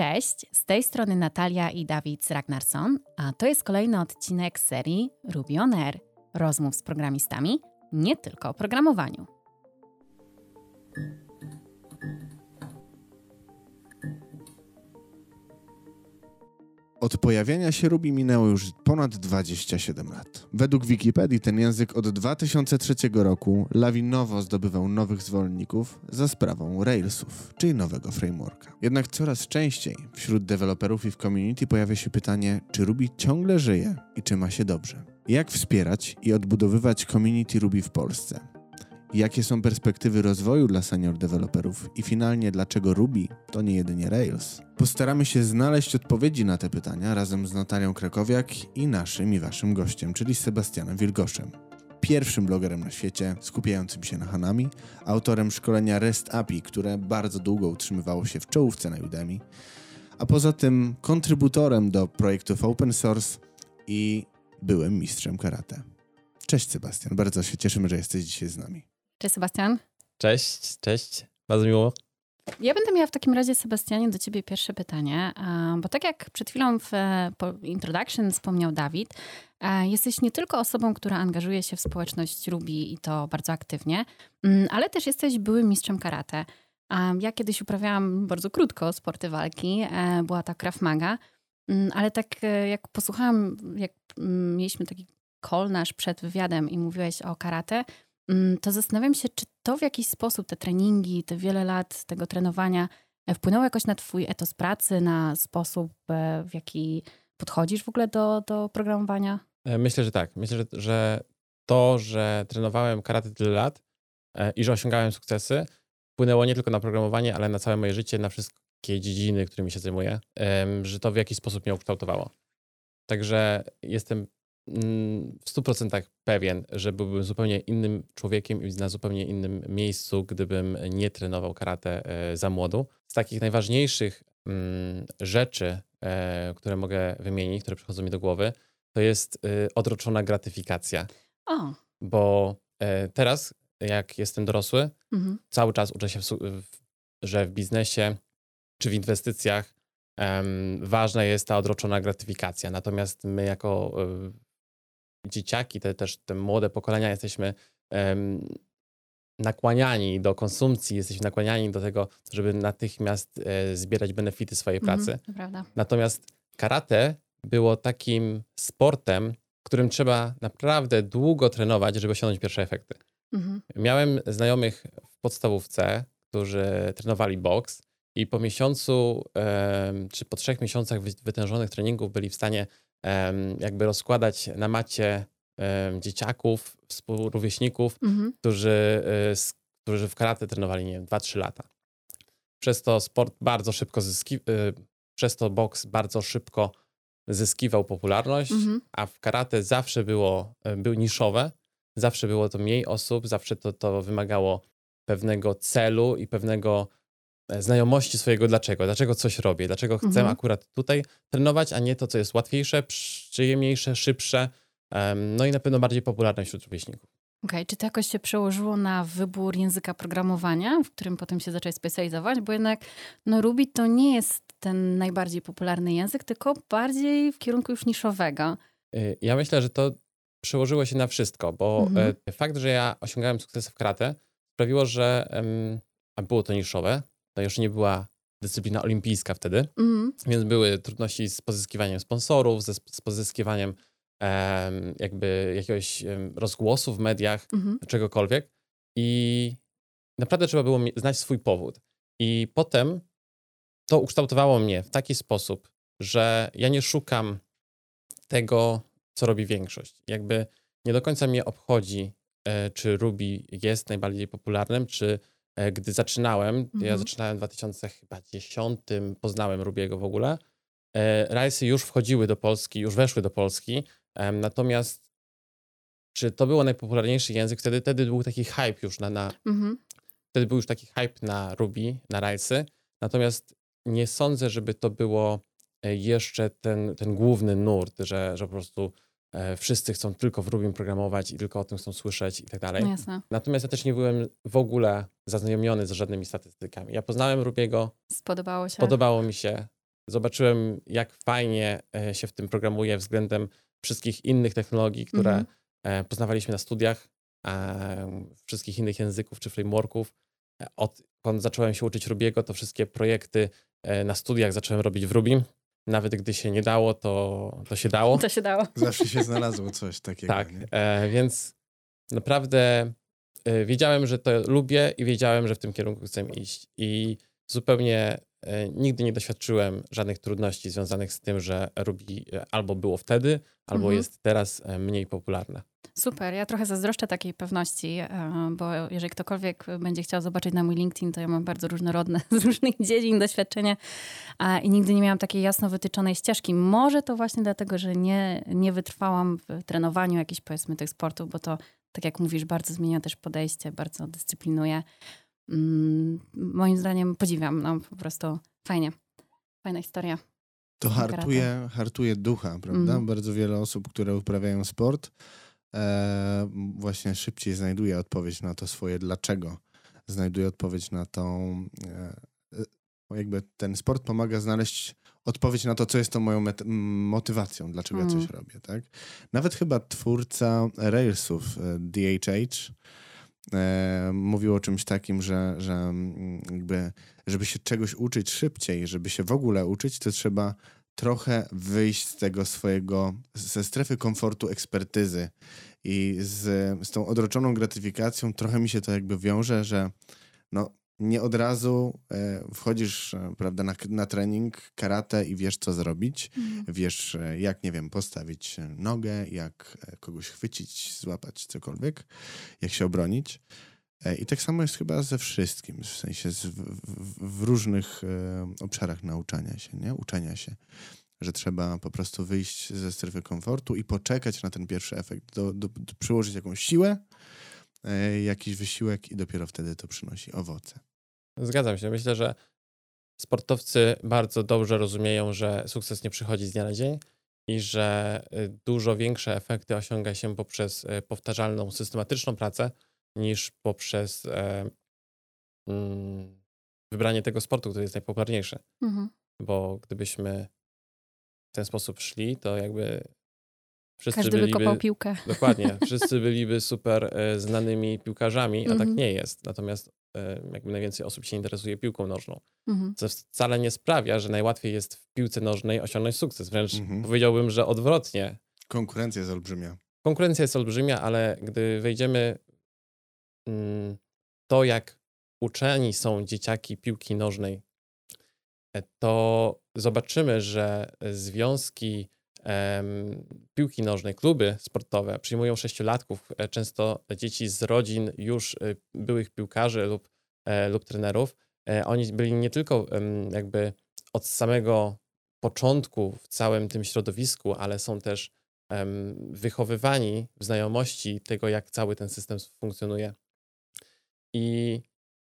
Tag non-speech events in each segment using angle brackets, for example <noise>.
Cześć, z tej strony Natalia i Dawid Ragnarsson, a to jest kolejny odcinek serii Ruby on Air, rozmów z programistami, nie tylko o programowaniu. Od pojawienia się Ruby minęło już ponad 27 lat. Według Wikipedii ten język od 2003 roku lawinowo zdobywał nowych zwolenników za sprawą Railsów, czyli nowego frameworka. Jednak coraz częściej wśród deweloperów i w community pojawia się pytanie, czy Ruby ciągle żyje i czy ma się dobrze. Jak wspierać i odbudowywać community Ruby w Polsce? Jakie są perspektywy rozwoju dla senior deweloperów i finalnie dlaczego Ruby to nie jedynie Rails? Postaramy się znaleźć odpowiedzi na te pytania razem z Natalią Krakowiak i naszym i waszym gościem, czyli Sebastianem Wilgoszem. Pierwszym blogerem na świecie skupiającym się na Hanami, autorem szkolenia REST API, które bardzo długo utrzymywało się w czołówce na Udemy, a poza tym kontrybutorem do projektów open source i byłym mistrzem karate. Cześć Sebastian, bardzo się cieszymy, że jesteś dzisiaj z nami. Cześć Sebastian. Cześć, cześć. Bardzo miło. Ja będę miała w takim razie, Sebastianie, do ciebie pierwsze pytanie, bo tak jak przed chwilą w introduction wspomniał Dawid, jesteś nie tylko osobą, która angażuje się w społeczność Ruby i to bardzo aktywnie, mm, ale też jesteś byłym mistrzem karate. Ja kiedyś uprawiałam bardzo krótko sporty walki, e, była ta Krav Maga, mm, ale tak e, jak posłuchałam, jak mm, mieliśmy taki call nasz przed wywiadem i mówiłeś o karate, to zastanawiam się, czy to w jakiś sposób, te treningi, te wiele lat tego trenowania e, wpłynęło jakoś na twój etos pracy, na sposób, e, w jaki podchodzisz w ogóle do, do programowania? E, myślę, że tak. Myślę, że, że to, że trenowałem karate tyle lat i że osiągałem sukcesy, wpłynęło nie tylko na programowanie, ale na całe moje życie, na wszystkie dziedziny, którymi się zajmuję, że to w jakiś sposób mnie ukształtowało. Także jestem w 100% pewien, że byłbym zupełnie innym człowiekiem i na zupełnie innym miejscu, gdybym nie trenował karate e, za młodu. Z takich najważniejszych mm, rzeczy, e, które mogę wymienić, które przychodzą mi do głowy, to jest e, odroczona gratyfikacja. O. Bo teraz, jak jestem dorosły, mhm. cały czas uczę się, że w biznesie czy w inwestycjach ważna jest ta odroczona gratyfikacja. Natomiast my jako dzieciaki, te też te młode pokolenia jesteśmy um, nakłaniani do konsumpcji, jesteśmy nakłaniani do tego, żeby natychmiast e, zbierać benefity swojej mhm, pracy. Mm, Natomiast karate było takim sportem, którym trzeba naprawdę długo trenować, żeby osiągnąć pierwsze efekty. Mm -hmm. Miałem znajomych w podstawówce, którzy trenowali boks i po miesiącu, czy po trzech miesiącach wytężonych treningów byli w stanie jakby rozkładać na macie dzieciaków, współrówieśników, mhm. którzy, e, którzy w karate trenowali, nie wiem, 2-3 lata. Przez to sport bardzo szybko zyskiwał, e, przez to boks bardzo szybko zyskiwał popularność, mhm. a w karate zawsze było, e, był niszowe, zawsze było to mniej osób, zawsze to, to wymagało pewnego celu i pewnego znajomości swojego dlaczego, dlaczego coś robię, dlaczego chcę mhm. akurat tutaj trenować, a nie to, co jest łatwiejsze, przyjemniejsze, szybsze, no i na pewno bardziej popularne wśród rówieśników. Okej, okay. czy to jakoś się przełożyło na wybór języka programowania, w którym potem się zaczęli specjalizować? Bo jednak no, Ruby to nie jest ten najbardziej popularny język, tylko bardziej w kierunku już niszowego. Y, ja myślę, że to przełożyło się na wszystko, bo mhm. E, fakt, że ja osiągałem sukces w karate sprawiło, że a było to niszowe, to jeszcze nie była dyscyplina olimpijska wtedy, mm. więc były trudności z pozyskiwaniem sponsorów, ze, z pozyskiwaniem um, jakby jakiegoś um, rozgłosu w mediach, mm -hmm. czegokolwiek. I naprawdę trzeba było znać swój powód. I potem to ukształtowało mnie w taki sposób, że ja nie szukam tego, co robi większość. Jakby nie do końca mnie obchodzi, e, czy Ruby jest najbardziej popularnym, czy gdy zaczynałem, mhm. ja zaczynałem w 2010, poznałem Rubiego w ogóle, e, Rajsy już wchodziły do Polski, już weszły do Polski, natomiast czy to był najpopularniejszy język? Wtedy, wtedy był taki hype już na, na mhm. wtedy był już taki hype na Ruby, na Rajsy, natomiast nie sądzę, żeby to było e, jeszcze ten, ten główny nurt, że, że po prostu E, wszyscy chcą tylko w Rubim programować i tylko o tym chcą słyszeć i tak dalej. Jasne. Natomiast ja też nie byłem w ogóle zaznajomiony z żadnymi statystykami. Ja poznałem Rubiego. Spodobało się. Podobało mi się. zobaczyłem, jak fajnie e, się w tym programuje względem wszystkich innych technologii, które Mhm. e, poznawaliśmy na studiach, e, wszystkich innych języków czy frameworków. E, Od, kiedy zacząłem się uczyć Rubiego, to wszystkie projekty e, na studiach zacząłem robić w Rubim. Nawet gdy się nie dało, to, to się dało. To się dało. Zawsze się <laughs> znalazło coś takiego. Tak, nie? e, więc naprawdę e, wiedziałem, że to lubię i wiedziałem, że w tym kierunku chcę iść. I zupełnie e, nigdy nie doświadczyłem żadnych trudności związanych z tym, że Ruby e, albo było wtedy, albo Mhm. jest teraz e, mniej popularne. Super, ja trochę zazdroszczę takiej pewności, e, bo jeżeli ktokolwiek będzie chciał zobaczyć na mój LinkedIn, to ja mam bardzo różnorodne <laughs> z różnych dziedzin doświadczenia a, i nigdy nie miałam takiej jasno wytyczonej ścieżki. Może to właśnie dlatego, że nie, nie wytrwałam w trenowaniu jakichś powiedzmy tych sportów, bo to, tak jak mówisz, bardzo zmienia też podejście, bardzo dyscyplinuje. Mm, moim zdaniem podziwiam, no po prostu fajnie. Fajna historia. To hartuje, hartuje ducha, prawda? Mhm. Bardzo wiele osób, które uprawiają sport, e, właśnie szybciej znajduje odpowiedź na to swoje dlaczego. Znajduje odpowiedź na tą. E, e, jakby ten sport pomaga znaleźć odpowiedź na to, co jest tą moją motywacją, dlaczego ja Mm. coś robię, tak? Nawet chyba twórca Railsów, e, DHH, e, mówił o czymś takim, że, że mm, jakby, żeby się czegoś uczyć szybciej, żeby się w ogóle uczyć, to trzeba trochę wyjść z tego swojego, ze strefy komfortu ekspertyzy i z, z tą odroczoną gratyfikacją trochę mi się to jakby wiąże, że no nie od razu e, wchodzisz e, prawda, na, na trening karate i wiesz, co zrobić. Wiesz, e, jak, nie wiem, postawić nogę, jak kogoś chwycić, złapać, cokolwiek, jak się obronić. E, I tak samo jest chyba ze wszystkim, w sensie z, w, w, różnych e, obszarach nauczania się, nie? Uczenia się. Że trzeba po prostu wyjść ze strefy komfortu i poczekać na ten pierwszy efekt, do, do, do przyłożyć jakąś siłę, e, jakiś wysiłek i dopiero wtedy to przynosi owoce. Zgadzam się. Myślę, że sportowcy bardzo dobrze rozumieją, że sukces nie przychodzi z dnia na dzień i że y, dużo większe efekty osiąga się poprzez y, powtarzalną, systematyczną pracę niż poprzez e, mm, wybranie tego sportu, który jest najpopularniejszy. Mhm. Bo gdybyśmy w ten sposób szli, to jakby wszyscy Każdy by byliby... kopał piłkę. Dokładnie. <laughs> Wszyscy byliby super e, znanymi piłkarzami, a tak Mhm. nie jest. Natomiast e, jakby najwięcej osób się interesuje piłką nożną. Mhm. Co wcale nie sprawia, że najłatwiej jest w piłce nożnej osiągnąć sukces. Wręcz Mhm. powiedziałbym, że odwrotnie. Konkurencja jest olbrzymia. Konkurencja jest olbrzymia, ale gdy wejdziemy to, jak uczeni są dzieciaki piłki nożnej, e, to zobaczymy, że związki piłki nożnej, kluby sportowe przyjmują sześciolatków, e, często dzieci z rodzin już e, byłych piłkarzy lub, lub trenerów. Oni byli nie tylko jakby od samego początku w całym tym środowisku, ale są też wychowywani w znajomości tego, jak cały ten system funkcjonuje. I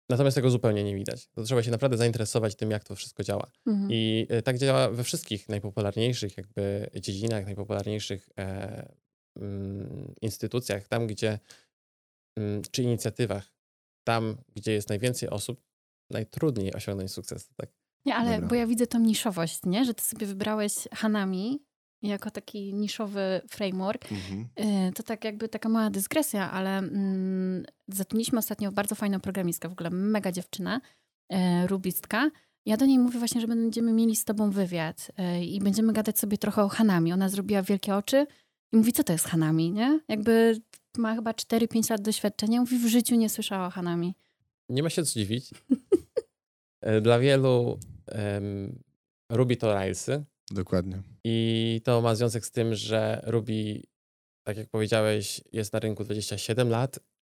natomiast tego zupełnie nie widać. To trzeba się naprawdę zainteresować tym, jak to wszystko działa. Mhm. I e, tak działa we wszystkich najpopularniejszych jakby dziedzinach, najpopularniejszych e, mm, instytucjach, tam gdzie, mm, czy inicjatywach, tam gdzie jest najwięcej osób, najtrudniej osiągnąć sukces. Tak? Nie, ale Dobra. bo ja widzę tą niszowość, nie? Że ty sobie wybrałeś Hanami jako taki niszowy framework. Mhm. Y, To tak jakby taka mała dysgresja, ale mm, zatrudniliśmy ostatnio bardzo fajną programistkę, w ogóle mega dziewczynę, e, rubistka. Ja do niej mówię właśnie, że będziemy mieli z tobą wywiad e, i będziemy gadać sobie trochę o Hanami. Ona zrobiła wielkie oczy i mówi, co to jest Hanami, nie? Jakby ma chyba 4-5 lat doświadczenia. Mówi, w życiu nie słyszała o Hanami. Nie ma się co dziwić. <laughs> Dla wielu em, Ruby to Railsy Dokładnie. i to ma związek z tym, że Ruby, tak jak powiedziałeś, jest na rynku 27 lat,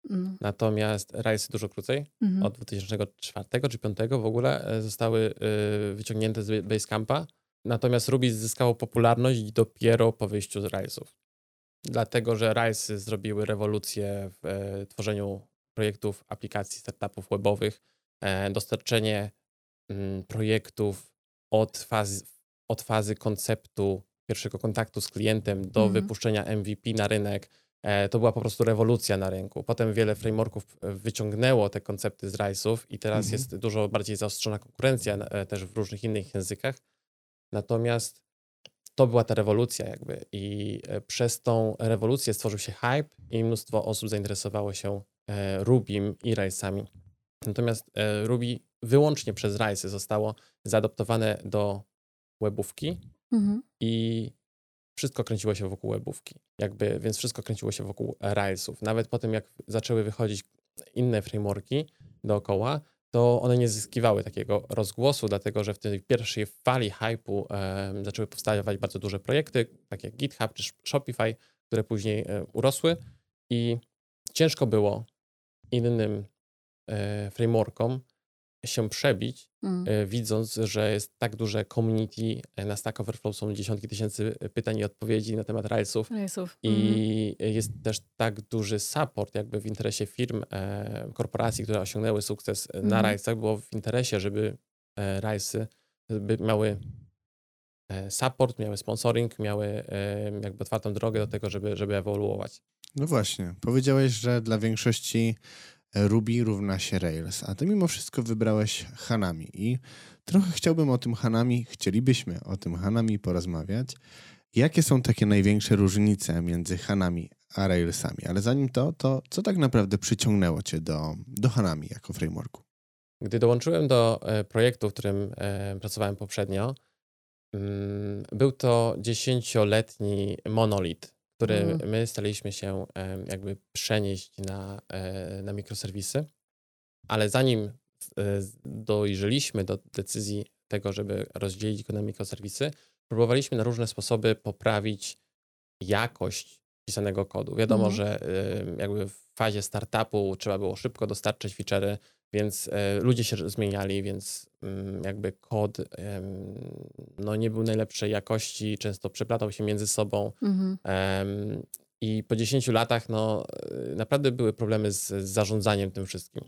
No. natomiast Railsy dużo krócej. Mhm. od 2004 czy 2005 w ogóle e, zostały e, wyciągnięte z Basecampa. Natomiast Ruby zyskało popularność dopiero po wyjściu z Railsów. Dlatego, że Railsy zrobiły rewolucję w e, tworzeniu projektów, aplikacji, startupów webowych, e, dostarczenie mm, projektów od fazy, od fazy konceptu, pierwszego kontaktu z klientem do Mhm. wypuszczenia MVP na rynek. E, To była po prostu rewolucja na rynku. Potem wiele frameworków e, wyciągnęło te koncepty z Railsów i teraz Mhm. jest dużo bardziej zaostrzona konkurencja e, też w różnych innych językach. Natomiast to była ta rewolucja jakby i przez tą rewolucję stworzył się hype i mnóstwo osób zainteresowało się Rubim i Railsami. Natomiast Ruby wyłącznie przez Railsy zostało zaadoptowane do webówki mhm. i wszystko kręciło się wokół webówki. Jakby, więc wszystko kręciło się wokół Railsów. Nawet po tym, jak zaczęły wychodzić inne frameworki dookoła, to one nie zyskiwały takiego rozgłosu, dlatego że w tej pierwszej fali hype'u e, zaczęły powstawać bardzo duże projekty, takie jak GitHub czy Shopify, które później e, urosły i ciężko było innym e, frameworkom się przebić, mm. E, widząc, że jest tak duże community. E, na Stack Overflow są dziesiątki tysięcy pytań i odpowiedzi na temat Railsów. Railsów. I mm. jest też tak duży support jakby w interesie firm, e, korporacji, które osiągnęły sukces mm. na Railsach. Było w interesie, żeby e, Railsy miały support, miały sponsoring, miały jakby otwartą drogę do tego, żeby, żeby ewoluować. No właśnie. Powiedziałeś, że dla większości Ruby równa się Rails, a ty mimo wszystko wybrałeś Hanami i trochę chciałbym o tym Hanami, chcielibyśmy o tym Hanami porozmawiać. Jakie są takie największe różnice między Hanami a Railsami? Ale zanim to, to co tak naprawdę przyciągnęło cię do, do Hanami jako frameworku? Gdy dołączyłem do e, projektu, w którym e, pracowałem poprzednio, mm, był to dziesięcioletni monolit który mm. my staraliśmy się jakby przenieść na, e, na mikroserwisy, ale zanim e, dojrzeliśmy do decyzji tego, żeby rozdzielić go na mikroserwisy, próbowaliśmy na różne sposoby poprawić jakość pisanego kodu. Wiadomo, mm. że jakby w fazie startupu trzeba było szybko dostarczać feature'y, więc e, ludzie się zmieniali, więc mm, jakby kod no, nie był najlepszej jakości, często przeplatał się między sobą. Mhm. I po 10 latach no, e, naprawdę były problemy z, z zarządzaniem tym wszystkim.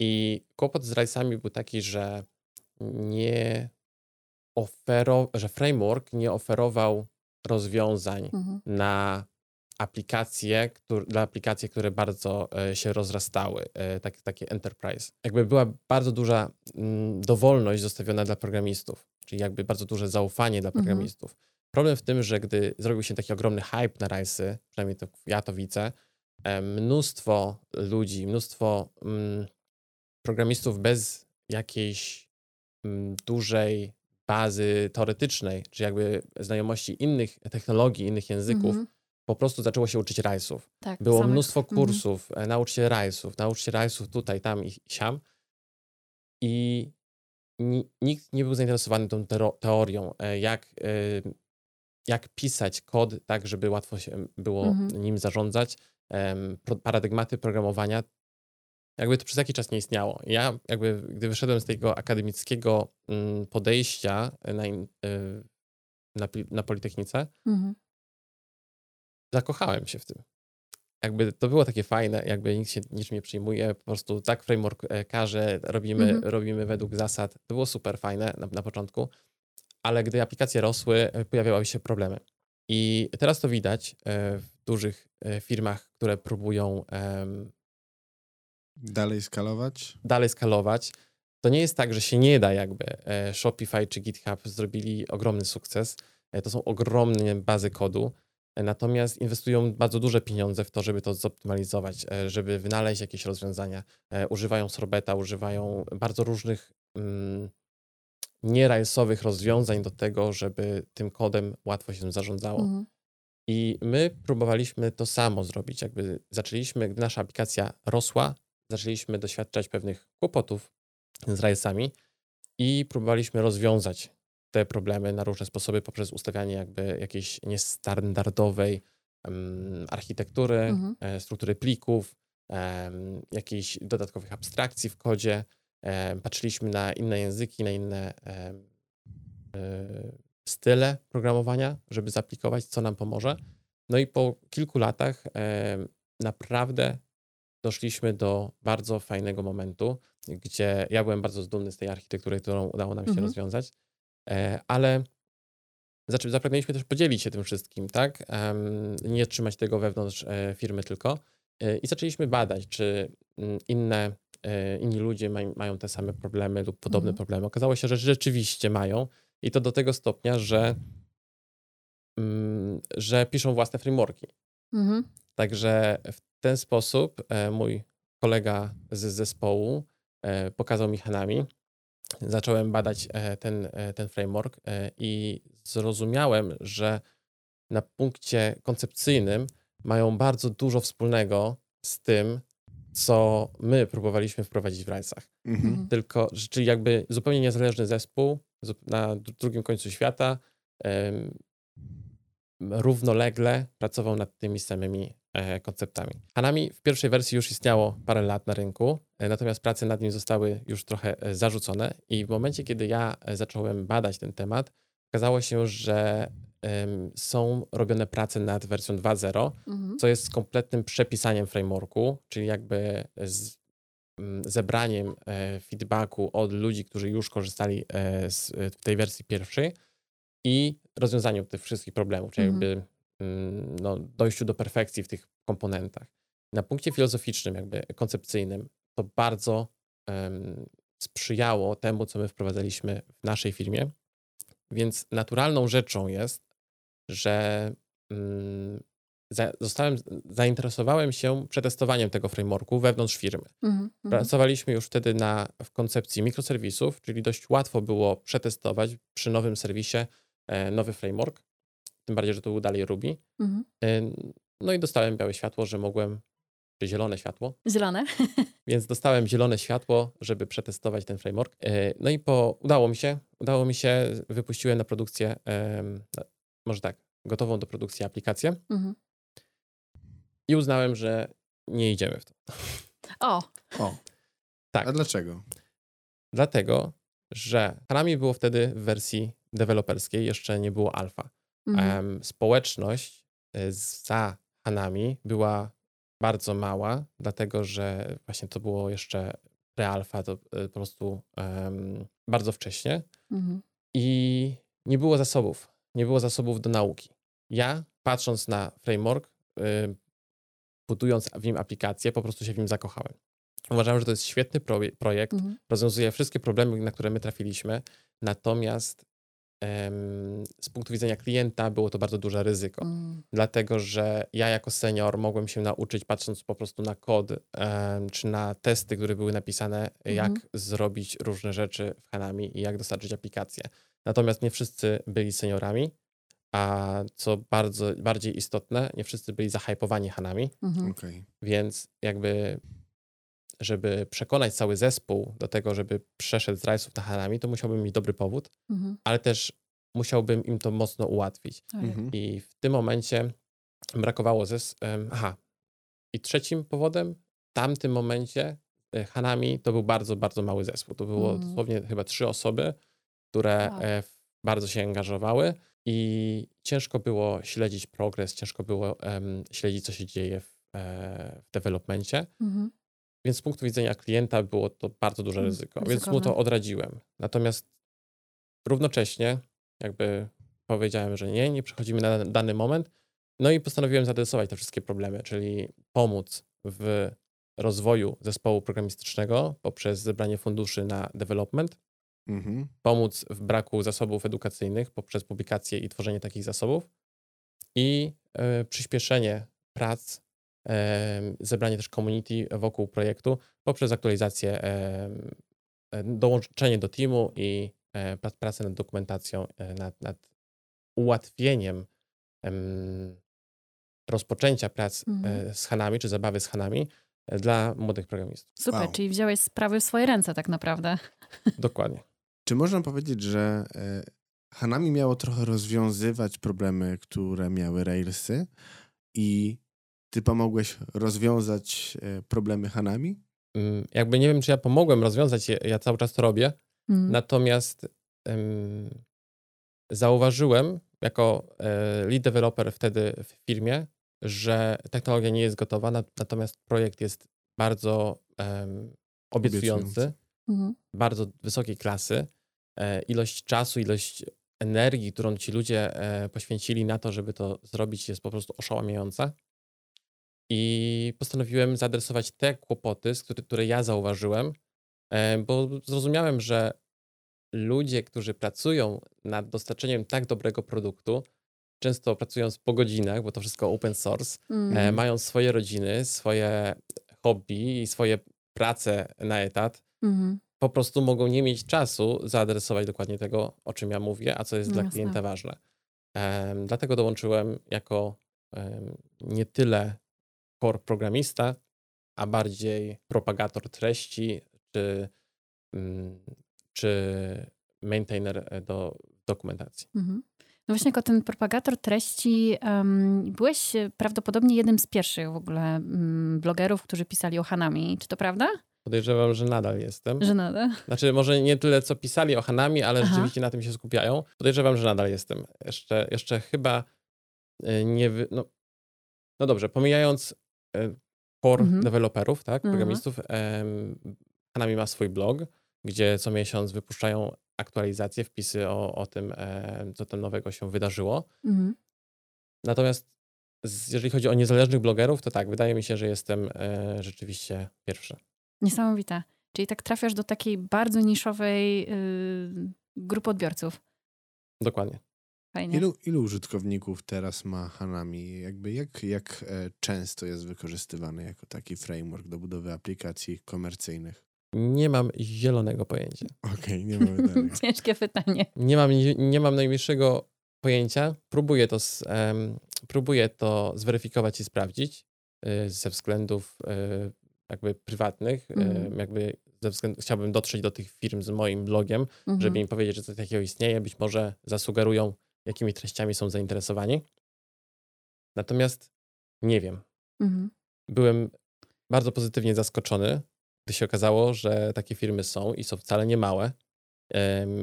I kłopot z rajsami był taki, że nie oferował, że framework nie oferował rozwiązań mhm. na aplikacje, które, dla aplikacji, które bardzo e, się rozrastały, e, tak, takie enterprise. Jakby była bardzo duża mm, dowolność zostawiona dla programistów, czyli jakby bardzo duże zaufanie dla mhm. programistów. Mhm. Problem w tym, że gdy zrobił się taki ogromny hype na rajsy, przynajmniej to ja to widzę, e, mnóstwo ludzi, mnóstwo mm, programistów bez jakiejś mm, dużej bazy teoretycznej, czy jakby znajomości innych technologii, innych języków, mhm po prostu zaczęło się uczyć rajsów. Tak, Było samych... mnóstwo mhm. kursów, mhm. naucz się rajsów, naucz się rajsów tutaj, tam i siam. I nikt nie był zainteresowany tą teorią, e, jak, e, jak pisać kod tak, żeby łatwo się było mhm. nim zarządzać. Paradygmaty programowania, jakby to przez jakiś czas nie istniało. Ja jakby, gdy wyszedłem z tego akademickiego mm, podejścia na, na, na Politechnice, mhm zakochałem się w tym. Jakby to było takie fajne, jakby nikt się niczym nie przyjmuje, po prostu tak framework e, każe, robimy, mhm. robimy według zasad. To było super fajne na, na początku, ale gdy aplikacje rosły, e, pojawiały się problemy. I teraz to widać e, w dużych firmach, które próbują dalej skalować. Dalej skalować. To nie jest tak, że się nie da, jakby Shopify czy GitHub zrobili ogromny sukces. To są ogromne bazy kodu Natomiast inwestują bardzo duże pieniądze w to, żeby to zoptymalizować, e, żeby wynaleźć jakieś rozwiązania. E, używają sorbeta, używają bardzo różnych mm, nierajsowych rozwiązań do tego, żeby tym kodem łatwo się zarządzało. Mhm. I my próbowaliśmy to samo zrobić. Jakby zaczęliśmy, gdy nasza aplikacja rosła, zaczęliśmy doświadczać pewnych kłopotów z rajsami i próbowaliśmy rozwiązać te problemy na różne sposoby poprzez ustawianie jakby jakiejś niestandardowej um, architektury, mhm. e, struktury plików, um, jakichś dodatkowych abstrakcji w kodzie. Um, patrzyliśmy na inne języki, na inne e, style programowania, żeby zaaplikować, co nam pomoże. No i po kilku latach naprawdę doszliśmy do bardzo fajnego momentu, gdzie ja byłem bardzo dumny z tej architektury, którą udało nam się mhm. rozwiązać. E, ale zapragnęliśmy też podzielić się tym wszystkim, tak? Nie trzymać tego wewnątrz e, firmy tylko. E, I zaczęliśmy badać, czy mm, inne, inni ludzie mają te same problemy lub podobne mhm. problemy. Okazało się, że rzeczywiście mają i to do tego stopnia, że, mm, że piszą własne frameworki. Mhm. Także w ten sposób mój kolega z zespołu pokazał mi Hanami. Zacząłem badać e, ten, ten framework i zrozumiałem, że na punkcie koncepcyjnym mają bardzo dużo wspólnego z tym, co my próbowaliśmy wprowadzić w Rajsach. Mhm. mhm. Tylko, czyli jakby zupełnie niezależny zespół na drugim końcu świata równolegle pracował nad tymi samymi e, konceptami. Hanami w pierwszej wersji już istniało parę lat na rynku, e, natomiast prace nad nim zostały już trochę e, zarzucone i w momencie, kiedy ja zacząłem badać ten temat, okazało się, że są robione prace nad wersją 2.0, mhm. co jest kompletnym przepisaniem frameworku, czyli jakby z, zebraniem feedbacku od ludzi, którzy już korzystali z tej wersji pierwszej i rozwiązaniu tych wszystkich problemów, czyli mhm. jakby no, dojściu do perfekcji w tych komponentach. Na punkcie filozoficznym, jakby koncepcyjnym, to bardzo um, sprzyjało temu, co my wprowadzaliśmy w naszej firmie. Więc naturalną rzeczą jest, że um, za, zostałem, zainteresowałem się przetestowaniem tego frameworku wewnątrz firmy. Mm. Pracowaliśmy już wtedy na, w koncepcji mikroserwisów, czyli dość łatwo było przetestować przy nowym serwisie E, nowy framework, tym bardziej, że to był dalej Ruby. Mhm. E, no i dostałem białe światło, że mogłem, czy zielone światło. Zielone. <laughs> Więc dostałem zielone światło, żeby przetestować ten framework. E, no i po, udało mi się, udało mi się, wypuściłem na produkcję, no, może tak, gotową do produkcji aplikację. Mhm. I uznałem, że nie idziemy w to. O. O. Tak. A dlaczego? Dlatego, że Hanami było wtedy w wersji deweloperskiej jeszcze nie było alfa. Mhm. Społeczność y, za Hanami była bardzo mała, dlatego że właśnie to było jeszcze prealfa, to y, po prostu um, bardzo wcześnie. Mhm. I nie było zasobów. Nie było zasobów do nauki. Ja, patrząc na framework, y, budując w nim aplikację, po prostu się w nim zakochałem. Uważałem, że to jest świetny projekt, mhm. rozwiązuje wszystkie problemy, na które my trafiliśmy, natomiast z punktu widzenia klienta było to bardzo duże ryzyko, mm. dlatego że ja jako senior mogłem się nauczyć, patrząc po prostu na kod czy na testy, które były napisane, jak mm. zrobić różne rzeczy w Hanami i jak dostarczyć aplikację. Natomiast nie wszyscy byli seniorami, a co bardzo bardziej istotne, nie wszyscy byli zahypowani Hanami, mm. okay. więc jakby żeby przekonać cały zespół do tego, żeby przeszedł z rajsów na Hanami, to musiałbym mieć dobry powód, mhm. ale też musiałbym im to mocno ułatwić. Tak. Mhm. I w tym momencie brakowało zes... Aha. I trzecim powodem, w tamtym momencie e, Hanami to był bardzo, bardzo mały zespół. To było mhm. dosłownie chyba trzy osoby, które wow. E, bardzo się angażowały i ciężko było śledzić progres, ciężko było um, śledzić, co się dzieje w, e, w developmencie. Mhm. Więc z punktu widzenia klienta było to bardzo duże mm, ryzyko, Ryzykowne. więc mu to odradziłem. Natomiast równocześnie jakby powiedziałem, że nie, nie przechodzimy na dany moment. No i postanowiłem zaadresować te wszystkie problemy, czyli pomóc w rozwoju zespołu programistycznego poprzez zebranie funduszy na development, mhm. pomóc w braku zasobów edukacyjnych poprzez publikację i tworzenie takich zasobów i y, przyspieszenie prac zebranie też community wokół projektu poprzez aktualizację, dołączenie do teamu i e, pracę nad dokumentacją, e, nad, nad ułatwieniem rozpoczęcia prac e, mhm. z Hanami, czy zabawy z Hanami dla młodych programistów. Super, wow. czyli wziąłeś sprawy w swoje ręce tak naprawdę. <laughs> Dokładnie. Czy można powiedzieć, że Hanami miało trochę rozwiązywać problemy, które miały Railsy i ty pomogłeś rozwiązać e, problemy Hanami? Mm, jakby nie wiem, czy ja pomogłem rozwiązać je, ja cały czas to robię. Mm. Natomiast um, zauważyłem jako e, lead developer wtedy w firmie, że technologia nie jest gotowa, natomiast projekt jest bardzo um, obiecujący, mhm. bardzo wysokiej klasy. E, ilość czasu, ilość energii, którą ci ludzie e, poświęcili na to, żeby to zrobić, jest po prostu oszałamiająca. I postanowiłem zaadresować te kłopoty, które, ja zauważyłem, e, bo zrozumiałem, że ludzie, którzy pracują nad dostarczeniem tak dobrego produktu, często pracując po godzinach, bo to wszystko open source, mm. e, mają swoje rodziny, swoje hobby i swoje prace na etat, mm. po prostu mogą nie mieć czasu zaadresować dokładnie tego, o czym ja mówię, a co jest Jasne. dla klienta ważne. E, dlatego dołączyłem jako nie tyle core programista, a bardziej propagator treści czy, mm, czy maintainer e, do dokumentacji. Mhm. No właśnie, jako ten propagator treści, um, byłeś prawdopodobnie jednym z pierwszych w ogóle um, blogerów, którzy pisali o Hanami. Czy to prawda? Podejrzewam, że nadal jestem. Że nadal? Znaczy, może nie tyle, co pisali o Hanami, ale Aha. rzeczywiście na tym się skupiają. Podejrzewam, że nadal jestem. Jeszcze, jeszcze chyba e, nie... Wy... No, no dobrze, pomijając e, core mhm. deweloperów, tak, mhm. programistów, Hanami ma swój blog, gdzie co miesiąc wypuszczają aktualizacje, wpisy o, o tym, e, co tam nowego się wydarzyło. Mhm. Natomiast jeżeli chodzi o niezależnych blogerów, to tak, wydaje mi się, że jestem e, rzeczywiście pierwszy. Niesamowite. Czyli tak trafiasz do takiej bardzo niszowej y, grupy odbiorców. Dokładnie. Fajnie. Ilu, ilu użytkowników teraz ma Hanami? Jakby jak, jak e, często jest wykorzystywany jako taki framework do budowy aplikacji komercyjnych? Nie mam zielonego pojęcia. Okej, okay, nie mam. <laughs> Ciężkie pytanie. Nie mam, nie mam najmniejszego pojęcia. Próbuję to, um, próbuję to zweryfikować i sprawdzić y, ze względów y, jakby prywatnych. Mm. Y, jakby ze względu, chciałbym dotrzeć do tych firm z moim blogiem, mm -hmm. żeby im powiedzieć, że coś takiego istnieje. Być może zasugerują, jakimi treściami są zainteresowani. Natomiast nie wiem. -hmm. Byłem bardzo pozytywnie zaskoczony gdy się okazało, że takie firmy są i są wcale nie małe,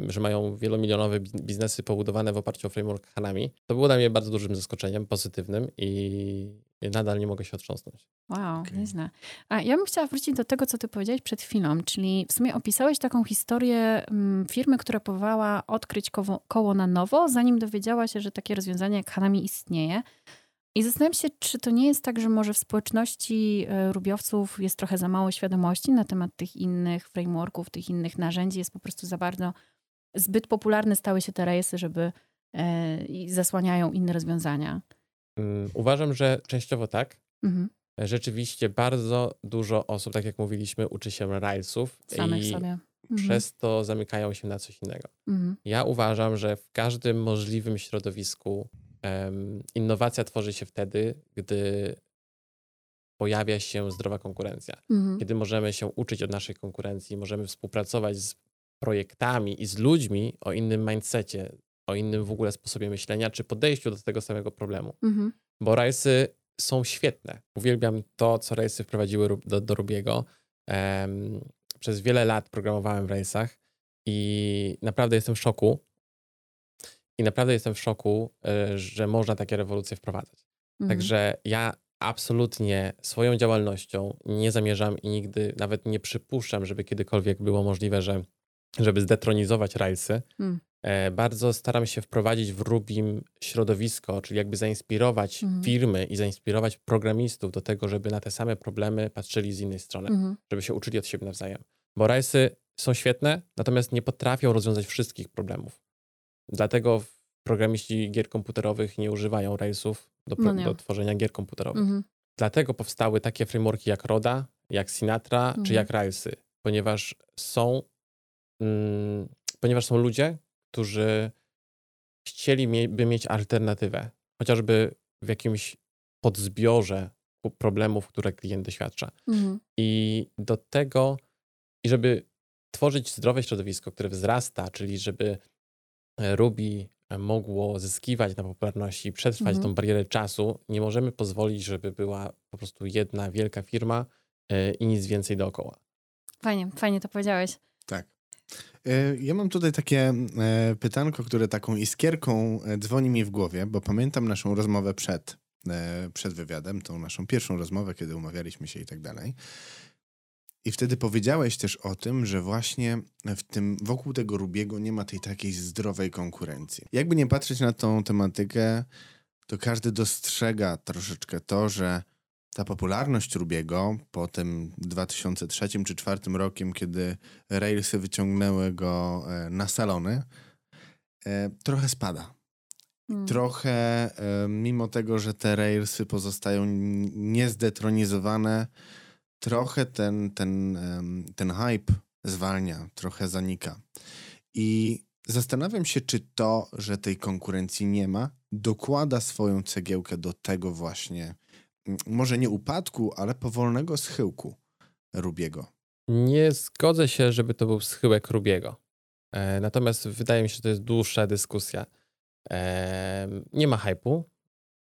że mają wielomilionowe biznesy pobudowane w oparciu o framework Hanami. To było dla mnie bardzo dużym zaskoczeniem, pozytywnym i nadal nie mogę się otrząsnąć. Wow, okay. nieźle. A ja bym chciała wrócić do tego, co ty powiedziałeś przed chwilą, czyli w sumie opisałeś taką historię mm, firmy, która próbowała odkryć koło, koło na nowo, zanim dowiedziała się, że takie rozwiązanie jak Hanami istnieje. I zastanawiam się, czy to nie jest tak, że może w społeczności e, rubiowców jest trochę za mało świadomości na temat tych innych frameworków, tych innych narzędzi, jest po prostu za bardzo zbyt popularne stały się te rejestry, żeby e, i zasłaniają inne rozwiązania. Mm, uważam, że częściowo tak. Mhm. Rzeczywiście bardzo dużo osób, tak jak mówiliśmy, uczy się Railsów Samych i sobie. Mhm. przez to zamykają się na coś innego. Mhm. Ja uważam, że w każdym możliwym środowisku innowacja tworzy się wtedy, gdy pojawia się zdrowa konkurencja. Mhm. Kiedy możemy się uczyć od naszej konkurencji, możemy współpracować z projektami i z ludźmi o innym mindsetie, o innym w ogóle sposobie myślenia, czy podejściu do tego samego problemu. Mhm. Bo rajsy są świetne. Uwielbiam to, co rajsy wprowadziły do, do Rubiego. Um, przez wiele lat programowałem w rajsach i naprawdę jestem w szoku, i naprawdę jestem w szoku, e, że można takie rewolucje wprowadzać. Mhm. Także ja absolutnie swoją działalnością nie zamierzam i nigdy nawet nie przypuszczam, żeby kiedykolwiek było możliwe, że żeby zdetronizować Railsy. E, bardzo staram się wprowadzić w Rubim środowisko, czyli jakby zainspirować hmm. firmy i zainspirować programistów do tego, żeby na te same problemy patrzyli z innej strony, hmm. żeby się uczyli od siebie nawzajem. Bo Railsy są świetne, natomiast nie potrafią rozwiązać wszystkich problemów. Dlatego programiści gier komputerowych nie używają Railsów do, no do tworzenia gier komputerowych. Mhm. Dlatego powstały takie frameworki jak Roda, jak Sinatra mhm. czy jak Railsy, ponieważ są, mm, ponieważ są ludzie, którzy chcieliby mieć alternatywę, chociażby w jakimś podzbiorze problemów, które klient doświadcza. Mhm. I do tego, i żeby tworzyć zdrowe środowisko, które wzrasta, czyli żeby Ruby mogło zyskiwać na popularności przetrwać mhm. tą barierę czasu, nie możemy pozwolić, żeby była po prostu jedna wielka firma e, i nic więcej dookoła. Fajnie, fajnie to powiedziałeś. Tak. E, ja mam tutaj takie e, pytanko, które taką iskierką dzwoni mi w głowie, bo pamiętam naszą rozmowę przed, przed wywiadem, tą naszą pierwszą rozmowę, kiedy umawialiśmy się i tak dalej. I wtedy powiedziałeś też o tym, że właśnie w tym, wokół tego Rubiego nie ma tej takiej zdrowej konkurencji. Jakby nie patrzeć na tą tematykę, to każdy dostrzega troszeczkę to, że ta popularność Rubiego po tym 2003 czy 2004 rokiem, kiedy Railsy wyciągnęły go e, na salony, e, trochę spada. Hmm. Trochę, mimo tego, że te Railsy pozostają niezdetronizowane, trochę ten, ten, ten hype zwalnia, trochę zanika. I zastanawiam się, czy to, że tej konkurencji nie ma, dokłada swoją cegiełkę do tego właśnie, może nie upadku, ale powolnego schyłku Rubiego. Nie zgodzę się, żeby to był schyłek Rubiego. E, natomiast wydaje mi się, że to jest dłuższa dyskusja. E, nie ma hypu.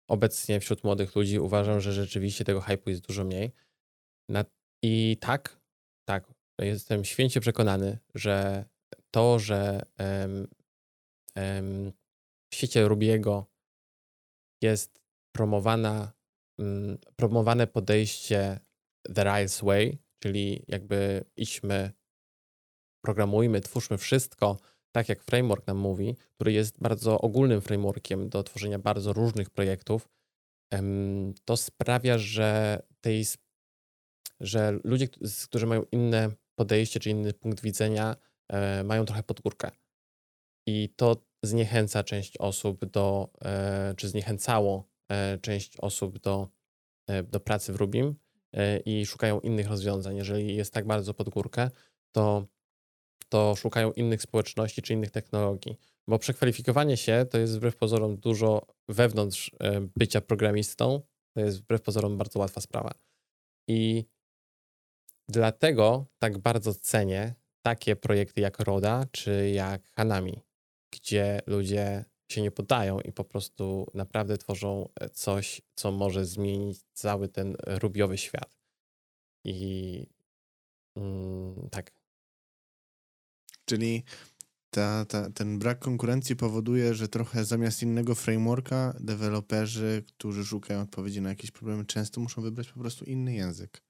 Obecnie wśród młodych ludzi uważam, że rzeczywiście tego hypu jest dużo mniej. I tak, tak, jestem święcie przekonany, że to, że w świecie Rubiego jest promowana, mm, promowane podejście The Rails Way, czyli jakby idźmy, programujmy, twórzmy wszystko tak, jak framework nam mówi, który jest bardzo ogólnym frameworkiem do tworzenia bardzo różnych projektów, to sprawia, że tej że ludzie, którzy mają inne podejście czy inny punkt widzenia, e, mają trochę podgórkę. I to zniechęca część osób do, e, czy zniechęcało e, część osób do, do pracy w Rubim i szukają innych rozwiązań. Jeżeli jest tak bardzo pod górkę, to, to szukają innych społeczności czy innych technologii. Bo przekwalifikowanie się to jest wbrew pozorom dużo wewnątrz bycia programistą, to jest wbrew pozorom bardzo łatwa sprawa. I Dlatego tak bardzo cenię takie projekty jak Roda czy jak Hanami, gdzie ludzie się nie poddają i po prostu naprawdę tworzą e, coś, co może zmienić cały ten rubiowy świat. I mm, tak. Czyli ta, ta, ten brak konkurencji powoduje, że trochę zamiast innego frameworka, deweloperzy, którzy szukają odpowiedzi na jakieś problemy, często muszą wybrać po prostu inny język.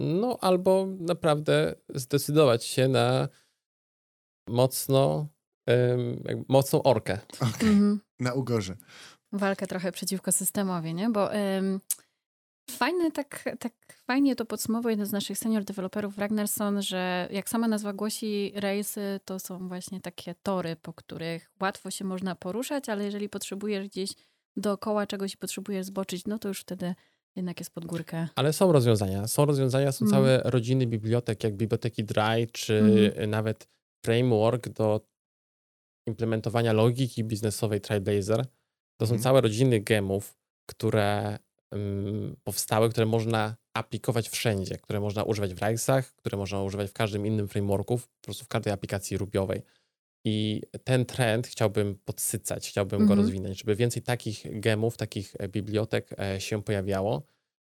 No, albo naprawdę zdecydować się na mocno, um, mocną orkę. Okay. Mhm. Na ugorze. Walkę trochę przeciwko systemowi, nie? Bo um, fajne, tak, tak fajnie to podsumował jeden z naszych senior deweloperów, Ragnarsson, że jak sama nazwa głosi, rejsy to są właśnie takie tory, po których łatwo się można poruszać, ale jeżeli potrzebujesz gdzieś dookoła czegoś i potrzebujesz zboczyć, no to już wtedy jednak jest pod górkę. Ale są rozwiązania. Są rozwiązania, są mm. całe rodziny bibliotek, jak biblioteki Dry, czy mm. nawet framework do implementowania logiki biznesowej Trailblazer. To są mm. całe rodziny gemów, które um, powstały, które można aplikować wszędzie, które można używać w Railsach, które można używać w każdym innym frameworku, po prostu w każdej aplikacji rubiowej. I ten trend chciałbym podsycać, chciałbym go mhm. rozwinąć, żeby więcej takich gemów, takich e, bibliotek e, się pojawiało.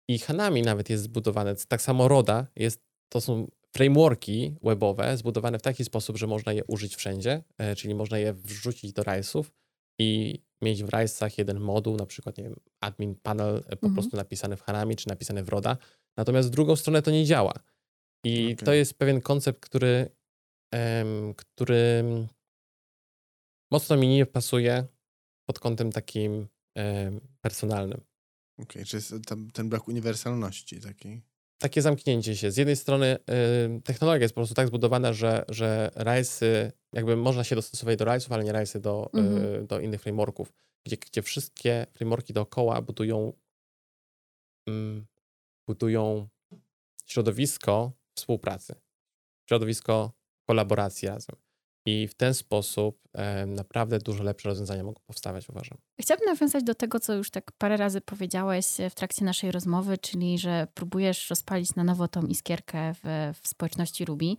I Hanami nawet jest zbudowane, tak samo Roda, jest, to są frameworki webowe zbudowane w taki sposób, że można je użyć wszędzie, e, czyli można je wrzucić do Railsów i mieć w Railsach jeden moduł, na przykład nie wiem, admin panel po mhm. prostu napisany w Hanami czy napisany w Roda. Natomiast w drugą stronę to nie działa. I okay. to jest pewien koncept, który który mocno mi nie pasuje pod kątem takim personalnym. Okej, okay, czy jest tam ten brak uniwersalności takiej? Takie zamknięcie się. Z jednej strony technologia jest po prostu tak zbudowana, że, że RISE, jakby można się dostosować do RISe'ów, ale nie RISe'y do, mhm. do innych frameworków, gdzie, gdzie wszystkie frameworki dookoła budują, mm, budują środowisko współpracy. Środowisko kolaboracji razem. I w ten sposób naprawdę dużo lepsze rozwiązania mogą powstawać, uważam. Chciałabym nawiązać do tego, co już tak parę razy powiedziałeś e, w trakcie naszej rozmowy, czyli że próbujesz rozpalić na nowo tą iskierkę w, w społeczności Ruby.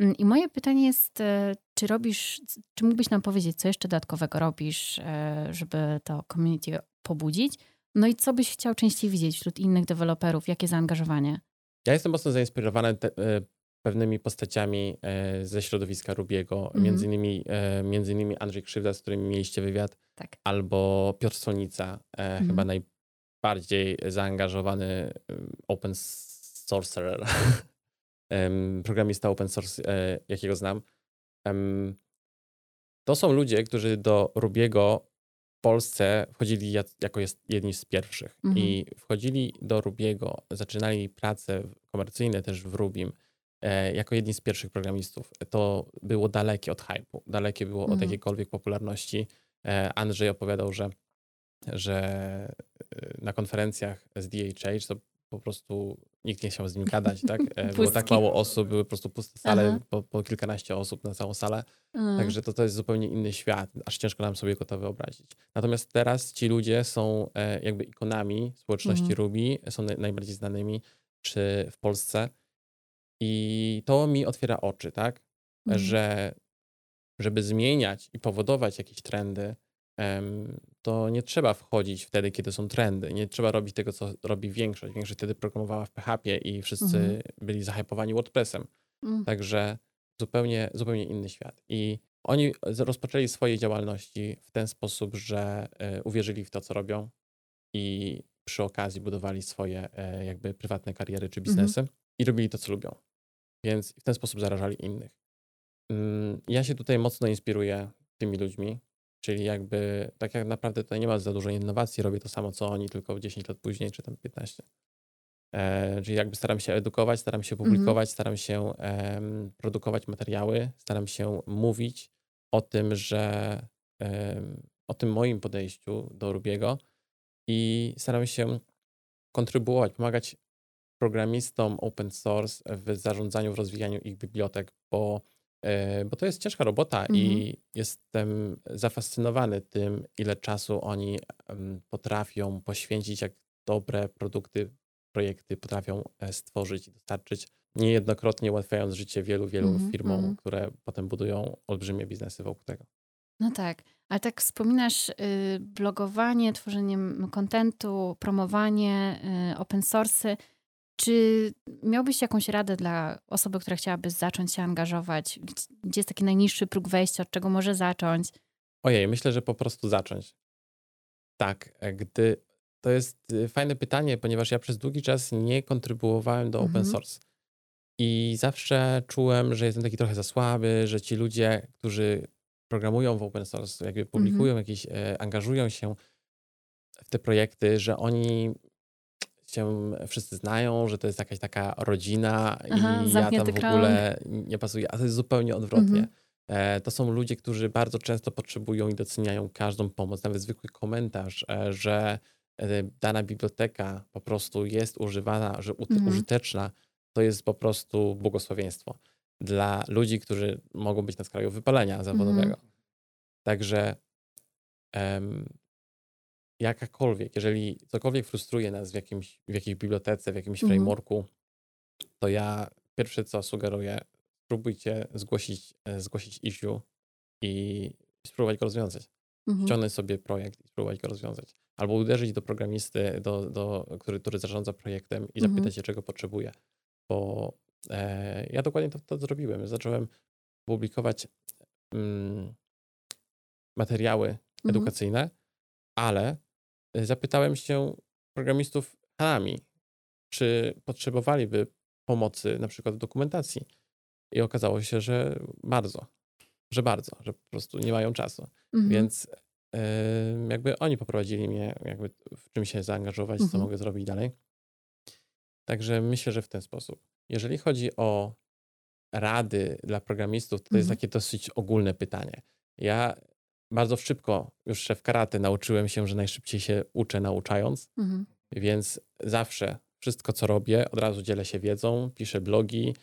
Mm, I moje pytanie jest, e, czy robisz, czy mógłbyś nam powiedzieć, co jeszcze dodatkowego robisz, e, żeby to community pobudzić? No i co byś chciał częściej widzieć wśród innych deweloperów? Jakie zaangażowanie? Ja jestem mocno zainspirowany te, pewnymi postaciami e, ze środowiska Rubiego, mm. między, innymi, e, między innymi Andrzej Krzywda, z którym mieliście wywiad, tak. albo Piotr Solnica, mm. chyba najbardziej zaangażowany open sorcerer, <laughs> programista open source, jakiego znam. To są ludzie, którzy do Rubiego Polsce wchodzili jako jedni z pierwszych Mhm. i wchodzili do Rubiego, zaczynali pracę komercyjne też w Rubim e, jako jedni z pierwszych programistów. To było dalekie od hypu, dalekie było od Mhm. jakiejkolwiek popularności. E, Andrzej opowiadał, że, że e, na konferencjach z DHH to po prostu nikt nie chciał z nim gadać, tak? E, <laughs> Było tak mało osób, były po prostu puste sale, po, po kilkanaście osób na całą salę. Mm. Także to, to jest zupełnie inny świat, aż ciężko nam sobie go to wyobrazić. Natomiast teraz ci ludzie są e, jakby ikonami społeczności Mhm. Ruby, są naj, najbardziej znanymi czy w Polsce. I to mi otwiera oczy, tak? Mhm. Że żeby zmieniać i powodować jakieś trendy, to nie trzeba wchodzić wtedy, kiedy są trendy. Nie trzeba robić tego, co robi większość. Większość wtedy programowała w PHP i wszyscy Mhm. byli zahypowani WordPressem. Mm. Także zupełnie, zupełnie inny świat. I oni rozpoczęli swoje działalności w ten sposób, że e, uwierzyli w to, co robią i przy okazji budowali swoje e, jakby prywatne kariery czy biznesy i robili to, co lubią. Więc w ten sposób zarażali innych. Mm, Ja się tutaj mocno inspiruję tymi ludźmi, czyli jakby tak jak naprawdę tutaj nie ma za dużo innowacji, robię to samo, co oni, tylko 10 lat później, czy tam 15. E, czyli jakby staram się edukować, staram się publikować, staram się produkować materiały, staram się mówić o tym, że o tym moim podejściu do Rubiego i staram się kontrybuować, pomagać programistom open source w zarządzaniu, w rozwijaniu ich bibliotek, bo, e, bo to jest ciężka robota i jestem zafascynowany tym, ile czasu oni potrafią poświęcić, jak dobre produkty, projekty potrafią e, stworzyć i dostarczyć, niejednokrotnie ułatwiając życie wielu, wielu Mhm, firmom, mhm. które potem budują olbrzymie biznesy wokół tego. No tak, ale tak wspominasz y, blogowanie, tworzenie kontentu, promowanie, y, open source'y. Czy miałbyś jakąś radę dla osoby, która chciałaby zacząć się angażować? Gdzie- jest taki najniższy próg wejścia, od czego może zacząć? Ojej, myślę, że po prostu zacząć. Tak, e, gdy to jest y, fajne pytanie, ponieważ ja przez długi czas nie kontrybuowałem do open Mhm. source. I zawsze czułem, że jestem taki trochę za słaby, że ci ludzie, którzy programują w open source, jakby publikują jakieś, e, angażują się w te projekty, że oni się wszyscy znają, że to jest jakaś taka rodzina Aha, i ja tam w ogóle nie pasuje, a to jest zupełnie odwrotnie. Mhm. E, To są ludzie, którzy bardzo często potrzebują i doceniają każdą pomoc, nawet zwykły komentarz, e, że e, dana biblioteka po prostu jest używana, że Mhm. użyteczna, to jest po prostu błogosławieństwo dla ludzi, którzy mogą być na skraju wypalenia zawodowego. Także em, jakakolwiek, jeżeli cokolwiek frustruje nas w, jakimś, w jakiejś bibliotece, w jakimś Mhm. frameworku, to ja pierwsze co sugeruję, spróbujcie zgłosić, e, zgłosić issue i spróbować go rozwiązać. Mhm. Ściągnąć sobie projekt i spróbować go rozwiązać. Albo uderzyć do programisty, do, do, który, który zarządza projektem i Mhm. zapytać się, czego potrzebuje. Bo e, ja dokładnie to, to zrobiłem. Zacząłem publikować mm, materiały Mhm. edukacyjne, ale zapytałem się programistów Hanami, czy potrzebowaliby pomocy na przykład w dokumentacji. I okazało się, że bardzo, że bardzo, że po prostu nie mają czasu. Mhm. Więc jakby oni poprowadzili mnie, jakby w czym się zaangażować, co Mhm. mogę zrobić dalej. Także myślę, że w ten sposób. Jeżeli chodzi o rady dla programistów, to, to jest Mhm. takie dosyć ogólne pytanie. Ja bardzo szybko już w karate nauczyłem się, że najszybciej się uczę nauczając, Mhm. więc zawsze wszystko, co robię, od razu dzielę się wiedzą, piszę blogi.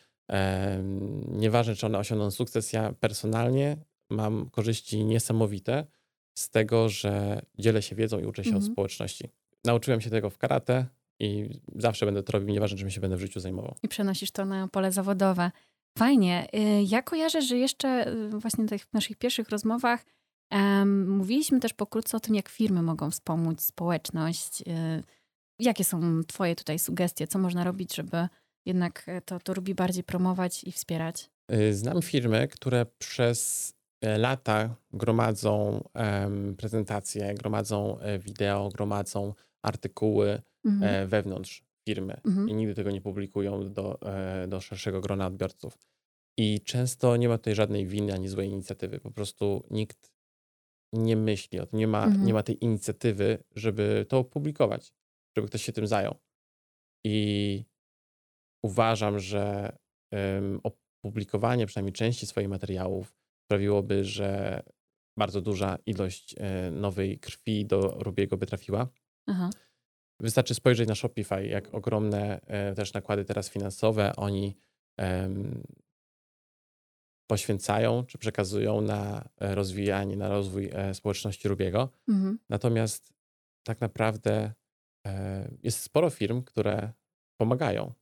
nieważne, czy one osiągną sukces, ja personalnie mam korzyści niesamowite z tego, że dzielę się wiedzą i uczę się Mhm. od społeczności. Nauczyłem się tego w karate i zawsze będę to robił, nieważne, czym się będę w życiu zajmował. I przenosisz to na pole zawodowe. Fajnie. Y, Ja kojarzę, że jeszcze y, właśnie w tych naszych pierwszych rozmowach mówiliśmy też pokrótce o tym, jak firmy mogą wspomóc społeczność. Y, Jakie są Twoje tutaj sugestie? Co można robić, żeby jednak e, to, to lubi bardziej promować i wspierać? Y, Znam firmy, które przez e, lata gromadzą prezentacje, gromadzą e, wideo, gromadzą artykuły Mhm. wewnątrz firmy Mhm. i nigdy tego nie publikują do, do szerszego grona odbiorców. I często nie ma tutaj żadnej winy ani złej inicjatywy. Po prostu nikt nie myśli o tym, nie ma, Mhm. nie ma tej inicjatywy, żeby to opublikować, żeby ktoś się tym zajął. I uważam, że em, opublikowanie przynajmniej części swoich materiałów sprawiłoby, że bardzo duża ilość e, nowej krwi do Rubiego by trafiła. Aha. Wystarczy spojrzeć na Shopify, jak ogromne e, też nakłady teraz finansowe oni poświęcają czy przekazują na e, rozwijanie, na rozwój e, społeczności Rubiego. Mhm. Natomiast tak naprawdę e, jest sporo firm, które pomagają.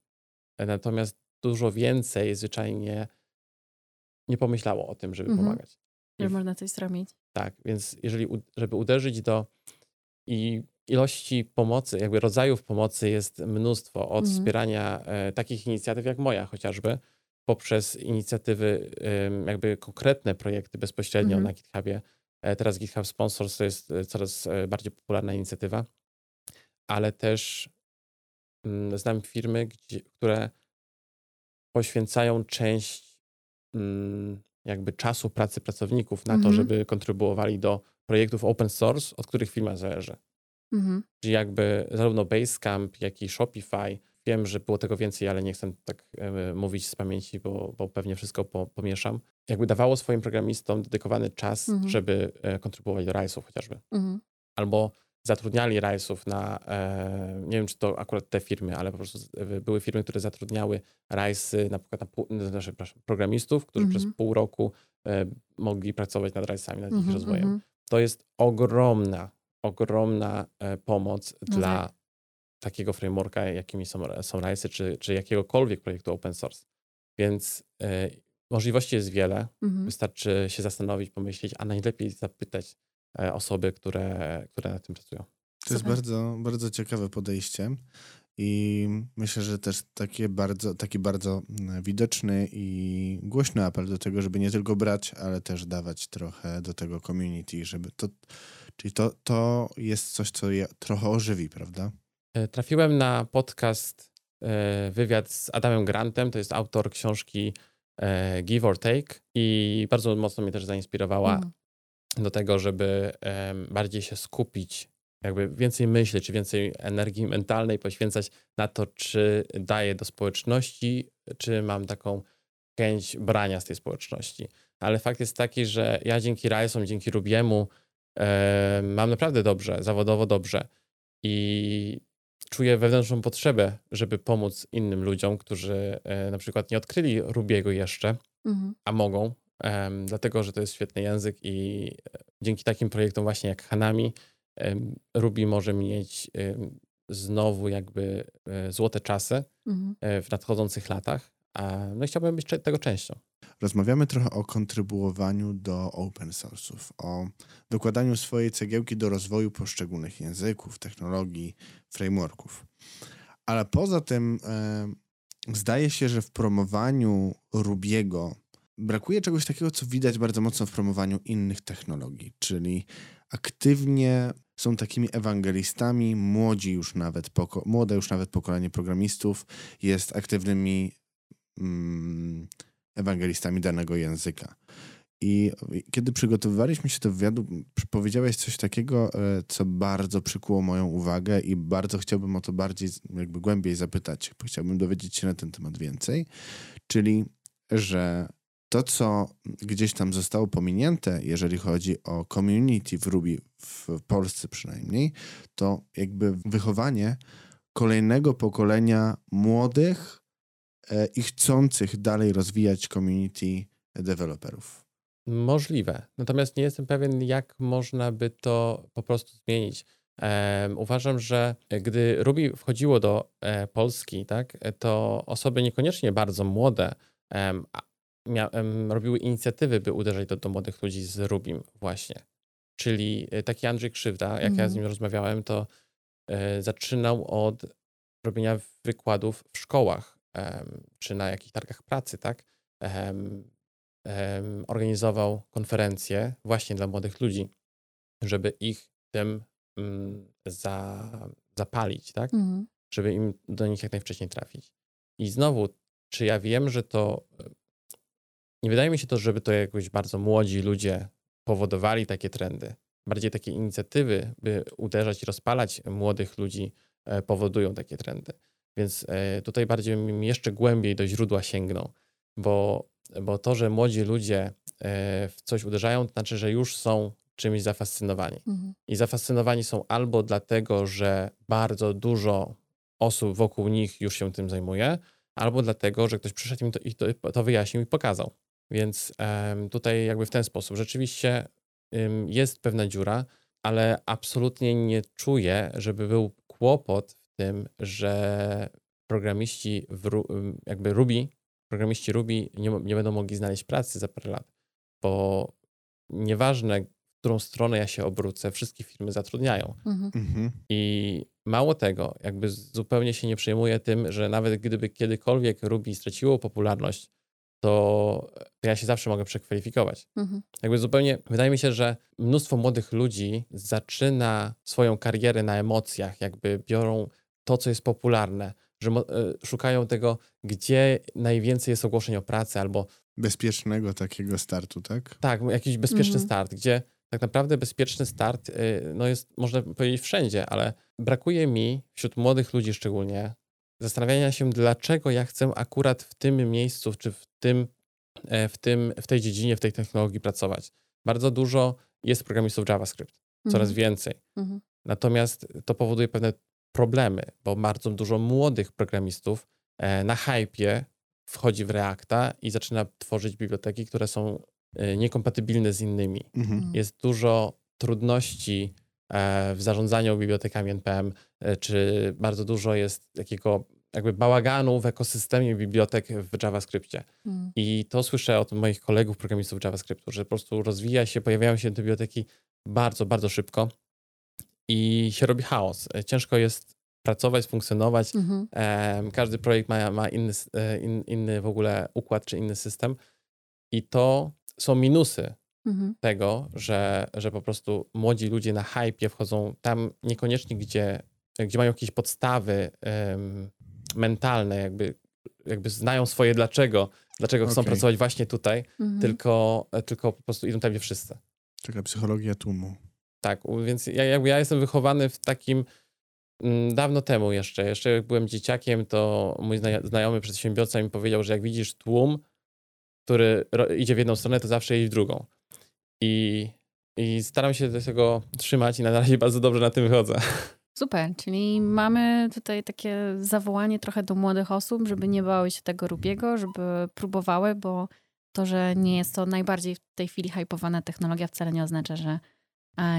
Natomiast dużo więcej zwyczajnie nie pomyślało o tym, żeby Mhm. pomagać. Że można coś zrobić. tak, więc jeżeli, żeby uderzyć do i ilości pomocy, jakby rodzajów pomocy jest mnóstwo, od Mhm. wspierania takich inicjatyw jak moja chociażby, poprzez inicjatywy, jakby konkretne projekty bezpośrednio Mhm. na GitHubie. E, teraz GitHub Sponsors to jest e, coraz e, bardziej popularna inicjatywa, ale też mm, znam firmy, gdzie, które poświęcają część mm, jakby czasu pracy pracowników na to, Mhm. żeby kontrybuowali do projektów open source, od których firma zależy. Mhm. Czyli jakby zarówno Basecamp, jak i Shopify. Wiem, że było tego więcej, ale nie chcę tak e, mówić z pamięci, bo, bo pewnie wszystko po, pomieszam. Jakby dawało swoim programistom dedykowany czas, Mhm. żeby e, kontrybuować do RISe'ów chociażby. Mhm. Albo zatrudniali RISe'ów na, e, nie wiem czy to akurat te firmy, ale po prostu były firmy, które zatrudniały RISe'y na przykład na pół, no, znaczy, programistów, którzy Mhm. przez pół roku mogli pracować nad RISe'ami, nad ich Mhm. rozwojem Mhm. to jest ogromna, ogromna pomoc No dla tak. Takiego frameworka, jakimi są, są RISy, czy, czy jakiegokolwiek projektu open source. Więc e, możliwości jest wiele. Mhm. Wystarczy się zastanowić, pomyśleć, a najlepiej zapytać e, osoby, które, które nad tym pracują. To jest Super. bardzo, bardzo ciekawe podejście i myślę, że też takie bardzo, taki bardzo mm, widoczny i głośny apel do tego, żeby nie tylko brać, ale też dawać trochę do tego community, żeby to, czyli to, to jest coś, co je trochę ożywi, prawda? E, Trafiłem na podcast, e, wywiad z Adamem Grantem, to jest autor książki e, Give or Take i bardzo mocno mnie też zainspirowała Mhm. do tego, żeby bardziej się skupić, jakby więcej myśli, czy więcej energii mentalnej poświęcać na to, czy daję do społeczności, czy mam taką chęć brania z tej społeczności. Ale fakt jest taki, że ja dzięki Rice'om, dzięki Rubiemu em, mam naprawdę dobrze, zawodowo dobrze i czuję wewnętrzną potrzebę, żeby pomóc innym ludziom, którzy e, na przykład nie odkryli Rubiego jeszcze, Mhm. a mogą, dlatego że to jest świetny język i e, dzięki takim projektom właśnie jak Hanami em, Ruby może mieć znowu jakby e, złote czasy Mhm. w nadchodzących latach. A, no chciałbym być tego częścią. Rozmawiamy trochę o kontrybuowaniu do open source'ów, o dokładaniu swojej cegiełki do rozwoju poszczególnych języków, technologii, frameworków. Ale poza tym e, zdaje się, że w promowaniu Rubiego brakuje czegoś takiego, co widać bardzo mocno w promowaniu innych technologii, czyli aktywnie są takimi ewangelistami, młodzi już nawet, poko- młode już nawet pokolenie programistów jest aktywnymi mm, ewangelistami danego języka. I kiedy przygotowywaliśmy się do wywiadu, powiedziałeś coś takiego, e, co bardzo przykuło moją uwagę i bardzo chciałbym o to bardziej, jakby głębiej zapytać. Chciałbym dowiedzieć się na ten temat więcej. Czyli, że to, co gdzieś tam zostało pominięte, jeżeli chodzi o community w Ruby, w Polsce przynajmniej, to jakby wychowanie kolejnego pokolenia młodych i chcących dalej rozwijać community deweloperów. Możliwe. Natomiast nie jestem pewien, jak można by to po prostu zmienić. Uważam, że gdy Ruby wchodziło do e, Polski, tak, e, to osoby niekoniecznie bardzo młode mia, robiły inicjatywy, by uderzać do, do młodych ludzi z Rubim właśnie. Czyli e, taki Andrzej Krzywda, jak ja Mhm. z nim rozmawiałem, to e, zaczynał od robienia wykładów w szkołach, czy na jakichś targach pracy, tak? Organizował konferencje właśnie dla młodych ludzi, żeby ich tym mm, za, zapalić, tak? Mhm. Żeby im do nich jak najwcześniej trafić. I znowu, czy ja wiem, że to. Nie wydaje mi się to, żeby to jakoś bardzo młodzi ludzie powodowali takie trendy. Bardziej takie inicjatywy, by uderzać i rozpalać młodych ludzi, e, powodują takie trendy. Więc e, tutaj bardziej bym jeszcze głębiej do źródła sięgnął, bo, bo to, że młodzi ludzie e, w coś uderzają, to znaczy, że już są czymś zafascynowani. Mhm. I zafascynowani są albo dlatego, że bardzo dużo osób wokół nich już się tym zajmuje, albo dlatego, że ktoś przyszedł im to, i to, to wyjaśnił i pokazał. Więc um, tutaj jakby w ten sposób rzeczywiście um, jest pewna dziura, ale absolutnie nie czuję, żeby był kłopot tym, że programiści w, jakby Ruby, programiści Ruby nie, nie będą mogli znaleźć pracy za parę lat, bo nieważne, w którą stronę ja się obrócę, wszystkie firmy zatrudniają. Mhm. mhm. I mało tego, jakby zupełnie się nie przejmuję tym, że nawet gdyby kiedykolwiek Ruby straciło popularność, to ja się zawsze mogę przekwalifikować. Mhm. Jakby zupełnie, wydaje mi się, że mnóstwo młodych ludzi zaczyna swoją karierę na emocjach, jakby biorą to, co jest popularne, że e, szukają tego, gdzie najwięcej jest ogłoszeń o pracę albo... Bezpiecznego takiego startu, tak? Tak, jakiś bezpieczny mhm. start, gdzie tak naprawdę bezpieczny start y, no jest, można powiedzieć, wszędzie, ale brakuje mi wśród młodych ludzi szczególnie zastanawiania się, dlaczego ja chcę akurat w tym miejscu, czy w, tym, e, w, tym, w tej dziedzinie, w tej technologii pracować. Bardzo dużo jest programistów JavaScript, coraz mhm. więcej. Mhm. Natomiast to powoduje pewne problemy, bo bardzo dużo młodych programistów e, na hypie wchodzi w Reacta i zaczyna tworzyć biblioteki, które są e, niekompatybilne z innymi. Mhm. mhm. Jest dużo trudności w zarządzaniu bibliotekami NPM, czy bardzo dużo jest takiego jakby bałaganu w ekosystemie bibliotek w JavaScriptie. Hmm. I to słyszę od moich kolegów programistów JavaScriptu, że po prostu rozwija się, pojawiają się te biblioteki bardzo, bardzo szybko i się robi chaos. Ciężko jest pracować, funkcjonować. Mhm. każdy projekt ma, ma inny, e, in, inny w ogóle układ czy inny system. I to są minusy mhm. tego, że, że po prostu młodzi ludzie na hypie wchodzą tam niekoniecznie, gdzie, gdzie mają jakieś podstawy um, mentalne, jakby, jakby znają swoje dlaczego, dlaczego chcą okay. pracować właśnie tutaj, mhm. tylko, tylko po prostu idą tam gdzie wszyscy. Taka psychologia tłumu. Tak, więc ja, jakby ja jestem wychowany w takim mm, dawno temu jeszcze, jeszcze jak byłem dzieciakiem, to mój znajomy przedsiębiorca mi powiedział, że jak widzisz tłum, który idzie w jedną stronę, to zawsze idzie w drugą. I, I staram się do tego trzymać i na razie <laughs> bardzo dobrze na tym wychodzę. Super, czyli mamy tutaj takie zawołanie trochę do młodych osób, żeby nie bały się tego Rubiego, żeby próbowały, bo to, że nie jest to najbardziej w tej chwili hypowana technologia wcale nie oznacza, że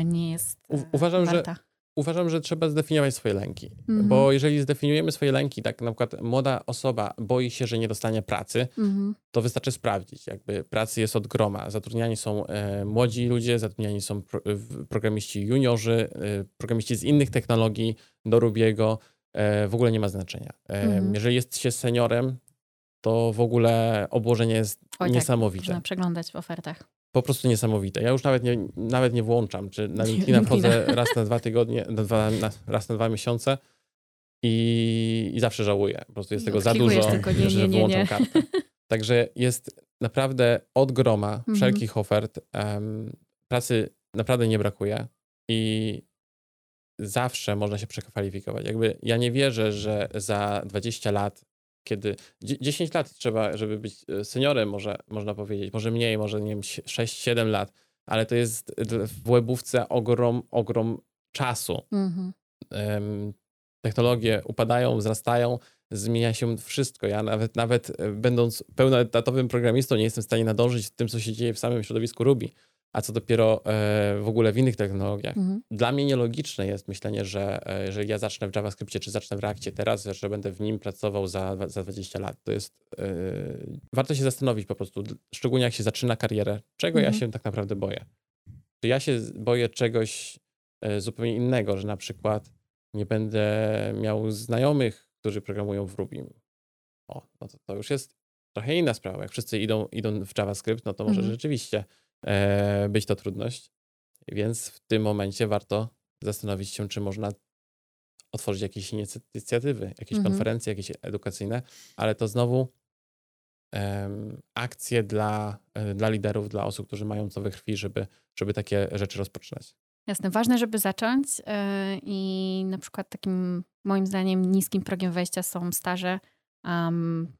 nie jest U Uważam, warta. że uważam, że trzeba zdefiniować swoje lęki. Mm -hmm. Bo jeżeli zdefiniujemy swoje lęki, tak na przykład młoda osoba boi się, że nie dostanie pracy, mm -hmm. to wystarczy sprawdzić. Jakby pracy jest od groma. Zatrudniani są e, młodzi ludzie, zatrudniani są pro, programiści juniorzy, e, programiści z innych technologii do Rubiego. E, w ogóle nie ma znaczenia. Mm -hmm. Jeżeli jest się seniorem, to w ogóle obłożenie jest Oj, tak, niesamowite. Tak, można przeglądać w ofertach po prostu niesamowite. Ja już nawet nie, nawet nie włączam, czy na <laughs> LinkedIna wchodzę raz na dwa tygodnie, na dwa, na, raz na dwa miesiące i, i zawsze żałuję. Po prostu jest tego za dużo, nie, że nie, wyłączam kartę. Także jest naprawdę od groma mhm. wszelkich ofert. Um, pracy naprawdę nie brakuje i zawsze można się przekwalifikować. Jakby ja nie wierzę, że za 20 lat kiedy 10 lat trzeba, żeby być e, seniorem, może, można powiedzieć, może mniej, może nie wiem, 6-7 lat, ale to jest w webówce ogrom, ogrom czasu. Mhm. technologie upadają, wzrastają, zmienia się wszystko. Ja nawet, nawet e, będąc pełnoetatowym programistą nie jestem w stanie nadążyć tym, co się dzieje w samym środowisku Ruby a co dopiero e, w ogóle w innych technologiach. Mhm. Dla mnie nielogiczne jest myślenie, że e, jeżeli ja zacznę w JavaScriptie czy zacznę w Reakcie teraz, że będę w nim pracował za, za 20 lat. To jest, e, warto się zastanowić po prostu, szczególnie jak się zaczyna karierę, czego mhm. ja się tak naprawdę boję. Czy ja się boję czegoś zupełnie innego, że na przykład nie będę miał znajomych, którzy programują w Ruby. O, no to, to już jest trochę inna sprawa. Jak wszyscy idą, idą w JavaScript, no to może mhm. rzeczywiście E, być to trudność. Więc w tym momencie warto zastanowić się, czy można otworzyć jakieś inicjatywy, jakieś mhm. konferencje, jakieś edukacyjne, ale to znowu um, akcje dla, e, dla liderów, dla osób, którzy mają co we krwi, żeby, żeby takie rzeczy rozpoczynać. Jasne, ważne, żeby zacząć yy, i na przykład takim moim zdaniem niskim progiem wejścia są staże, um,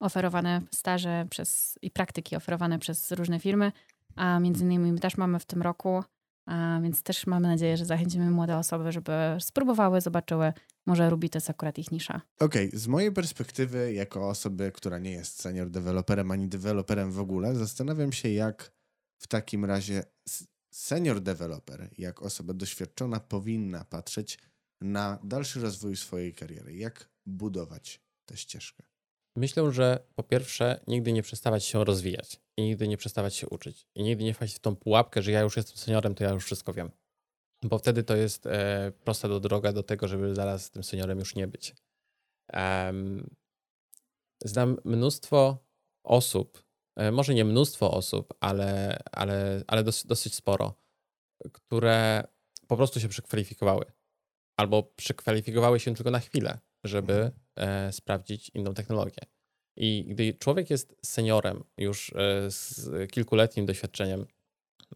oferowane staże przez i praktyki oferowane przez różne firmy, a między innymi też mamy w tym roku, więc też mamy nadzieję, że zachęcimy młode osoby, żeby spróbowały, zobaczyły, może Ruby to jest akurat ich nisza. Okej, okay. z mojej perspektywy, jako osoby, która nie jest senior deweloperem ani deweloperem w ogóle, zastanawiam się, jak w takim razie senior developer, jak osoba doświadczona, powinna patrzeć na dalszy rozwój swojej kariery. Jak budować tę ścieżkę? Myślę, że po pierwsze, nigdy nie przestawać się rozwijać i nigdy nie przestawać się uczyć. I nigdy nie wpaść w tą pułapkę, że ja już jestem seniorem, to ja już wszystko wiem. Bo wtedy to jest e, prosta do droga do tego, żeby zaraz tym seniorem już nie być. Um, znam mnóstwo osób, e, może nie mnóstwo osób, ale, ale, ale dosyć, sporo, które po prostu się przekwalifikowały. Albo przekwalifikowały się tylko na chwilę, żeby e, sprawdzić inną technologię. I gdy człowiek jest seniorem już e, z kilkuletnim doświadczeniem,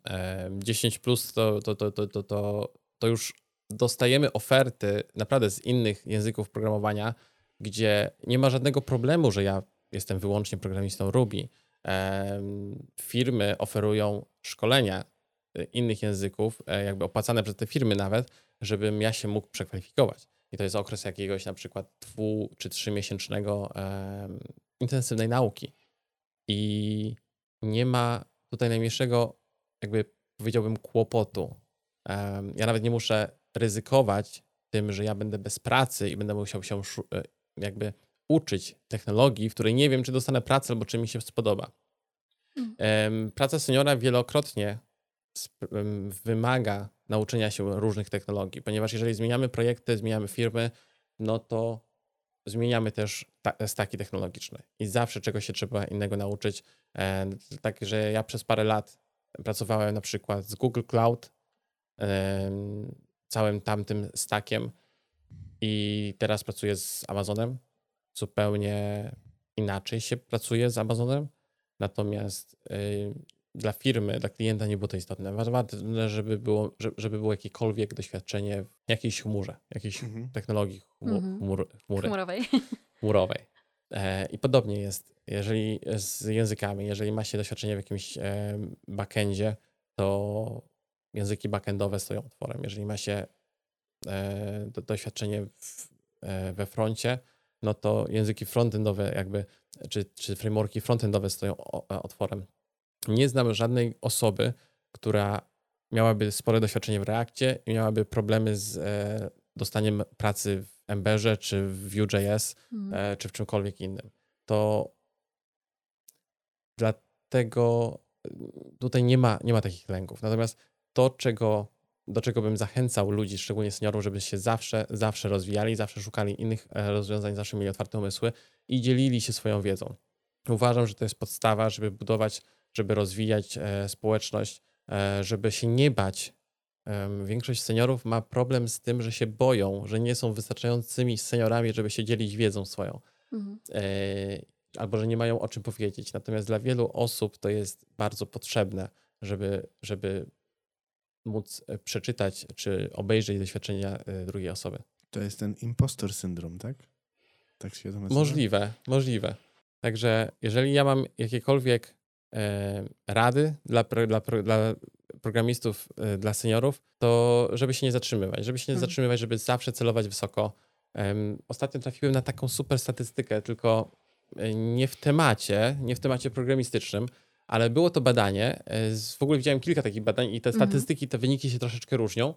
e, 10 plus, to, to, to, to, to, to już dostajemy oferty naprawdę z innych języków programowania, gdzie nie ma żadnego problemu, że ja jestem wyłącznie programistą Ruby. E, firmy oferują szkolenia e, innych języków, e, jakby opłacane przez te firmy nawet, żebym ja się mógł przekwalifikować. I to jest okres jakiegoś na przykład dwu czy trzymiesięcznego e, intensywnej nauki. I nie ma tutaj najmniejszego, jakby powiedziałbym, kłopotu. Ja nawet nie muszę ryzykować tym, że ja będę bez pracy i będę musiał się e, jakby uczyć technologii, w której nie wiem, czy dostanę pracę albo czy mi się spodoba. Mm. Praca seniora wielokrotnie wymaga nauczenia się różnych technologii, ponieważ jeżeli zmieniamy projekty, zmieniamy firmy, no to zmieniamy też staki technologiczne i zawsze czegoś się trzeba innego nauczyć. E, Także ja przez parę lat pracowałem na przykład z Google Cloud, całym tamtym stakiem i teraz pracuję z Amazonem. Zupełnie inaczej się pracuje z Amazonem, natomiast dla firmy, dla klienta nie było to istotne. Ważne, żeby było, żeby było jakiekolwiek doświadczenie w jakiejś chmurze, jakiejś mhm. technologii chmur, mhm. chmur, chmury, chmurowej. <laughs> chmurowej. E, I podobnie jest, jeżeli z językami, jeżeli ma się doświadczenie w jakimś e, backendzie, to języki backendowe stoją otworem. Jeżeli ma się e, do, doświadczenie w, e, we froncie, no to języki frontendowe jakby, czy, czy frameworki frontendowe stoją otworem nie znam żadnej osoby, która miałaby spore doświadczenie w Reakcie i miałaby problemy z e, dostaniem pracy w Emberze, czy w Vue.js, mm. e, czy w czymkolwiek innym. To dlatego tutaj nie ma, nie ma takich lęków. Natomiast to, czego, do czego bym zachęcał ludzi, szczególnie seniorów, żeby się zawsze, zawsze rozwijali, zawsze szukali innych e, rozwiązań, zawsze mieli otwarte umysły i dzielili się swoją wiedzą. Uważam, że to jest podstawa, żeby budować żeby rozwijać e, społeczność, e, żeby się nie bać. Większość seniorów ma problem z tym, że się boją, że nie są wystarczającymi seniorami, żeby się dzielić wiedzą swoją. Mhm. E, albo że nie mają o czym powiedzieć. Natomiast dla wielu osób to jest bardzo potrzebne, żeby, żeby móc przeczytać czy obejrzeć doświadczenia drugiej osoby. To jest ten impostor syndrom, tak? Tak się to nazywa? Możliwe, możliwe. Także jeżeli ja mam jakiekolwiek rady dla, dla, dla programistów, e, dla seniorów, to żeby się nie zatrzymywać, żeby się nie hmm. zatrzymywać, żeby zawsze celować wysoko. Ostatnio trafiłem na taką super statystykę, tylko e, nie w temacie, nie w temacie programistycznym, ale było to badanie. W ogóle widziałem kilka takich badań i te mhm. statystyki, te wyniki się troszeczkę różnią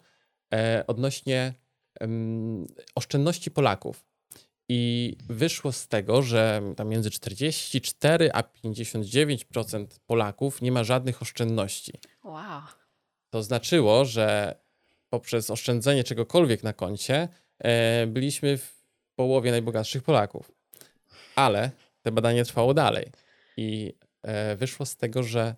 odnośnie oszczędności Polaków. I wyszło z tego, że tam między 44 a 59% Polaków nie ma żadnych oszczędności. Wow. To znaczyło, że poprzez oszczędzenie czegokolwiek na koncie e, byliśmy w połowie najbogatszych Polaków. Ale to badanie trwało dalej i e, wyszło z tego, że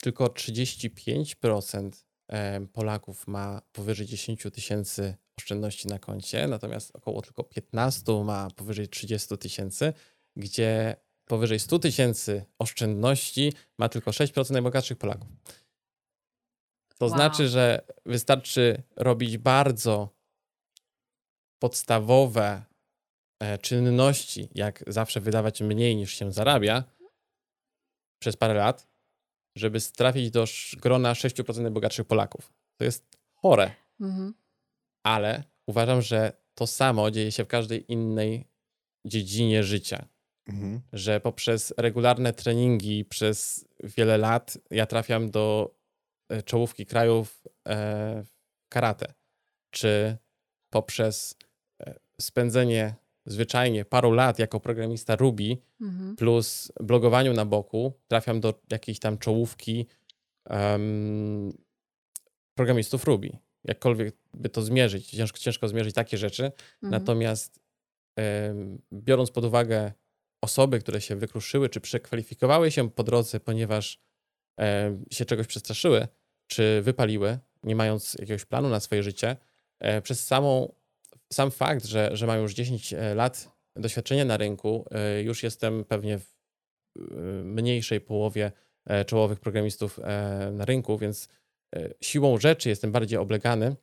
tylko 35% e, Polaków ma powyżej 10 tysięcy oszczędności na koncie, natomiast około tylko 15 ma powyżej 30 tysięcy, gdzie powyżej 100 tysięcy oszczędności ma tylko 6% najbogatszych Polaków. To Wow. znaczy, że wystarczy robić bardzo podstawowe e, czynności, jak zawsze wydawać mniej niż się zarabia przez parę lat, żeby trafić do grona 6% najbogatszych Polaków. To jest chore, Mhm. Ale uważam, że to samo dzieje się w każdej innej dziedzinie życia Mhm. że poprzez regularne treningi przez wiele lat ja trafiam do e, czołówki krajów e, karate, czy poprzez e, spędzenie zwyczajnie paru lat jako programista Ruby Mhm. plus blogowaniu na boku trafiam do jakiejś tam czołówki em, programistów Ruby. Jakkolwiek by to zmierzyć, ciężko, ciężko zmierzyć takie rzeczy, Mhm. Natomiast em, biorąc pod uwagę osoby, które się wykruszyły, czy przekwalifikowały się po drodze, ponieważ em, się czegoś przestraszyły, czy wypaliły, nie mając jakiegoś planu na swoje życie, e, przez samą, sam fakt, że, że mają już 10 e, lat doświadczenia na rynku, e, już jestem pewnie w mniejszej połowie czołowych programistów na rynku, więc siłą rzeczy jestem bardziej oblegany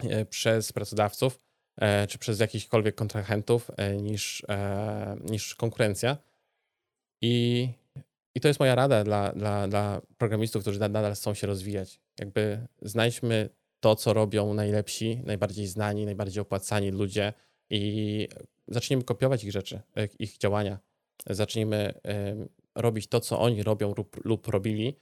e, przez pracodawców, e, czy przez jakichkolwiek kontrahentów e, niż, e, niż konkurencja. I, I to jest moja rada dla, dla, dla programistów, którzy na- nadal chcą się rozwijać. Jakby znajdźmy to, co robią najlepsi, najbardziej znani, najbardziej opłacani ludzie i zacznijmy kopiować ich rzeczy, e, ich działania. Zacznijmy robić to, co oni robią lub, lub robili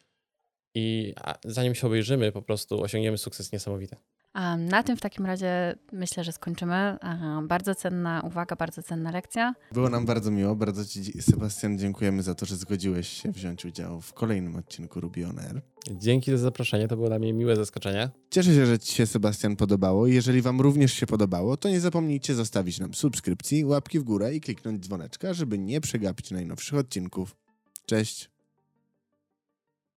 i zanim się obejrzymy, po prostu osiągniemy sukces niesamowity. A na tym w takim razie myślę, że skończymy. Aha, Bardzo cenna uwaga, bardzo cenna lekcja. Było nam bardzo miło. Bardzo Ci, Sebastian, dziękujemy za to, że zgodziłeś się wziąć udział w kolejnym odcinku Ruby On Air. Dzięki za zaproszenie, to było dla mnie miłe zaskoczenie. Cieszę się, że Ci się, Sebastian, podobało. Jeżeli Wam również się podobało, to nie zapomnijcie zostawić nam subskrypcji, łapki w górę i kliknąć dzwoneczka, żeby nie przegapić najnowszych odcinków. Cześć!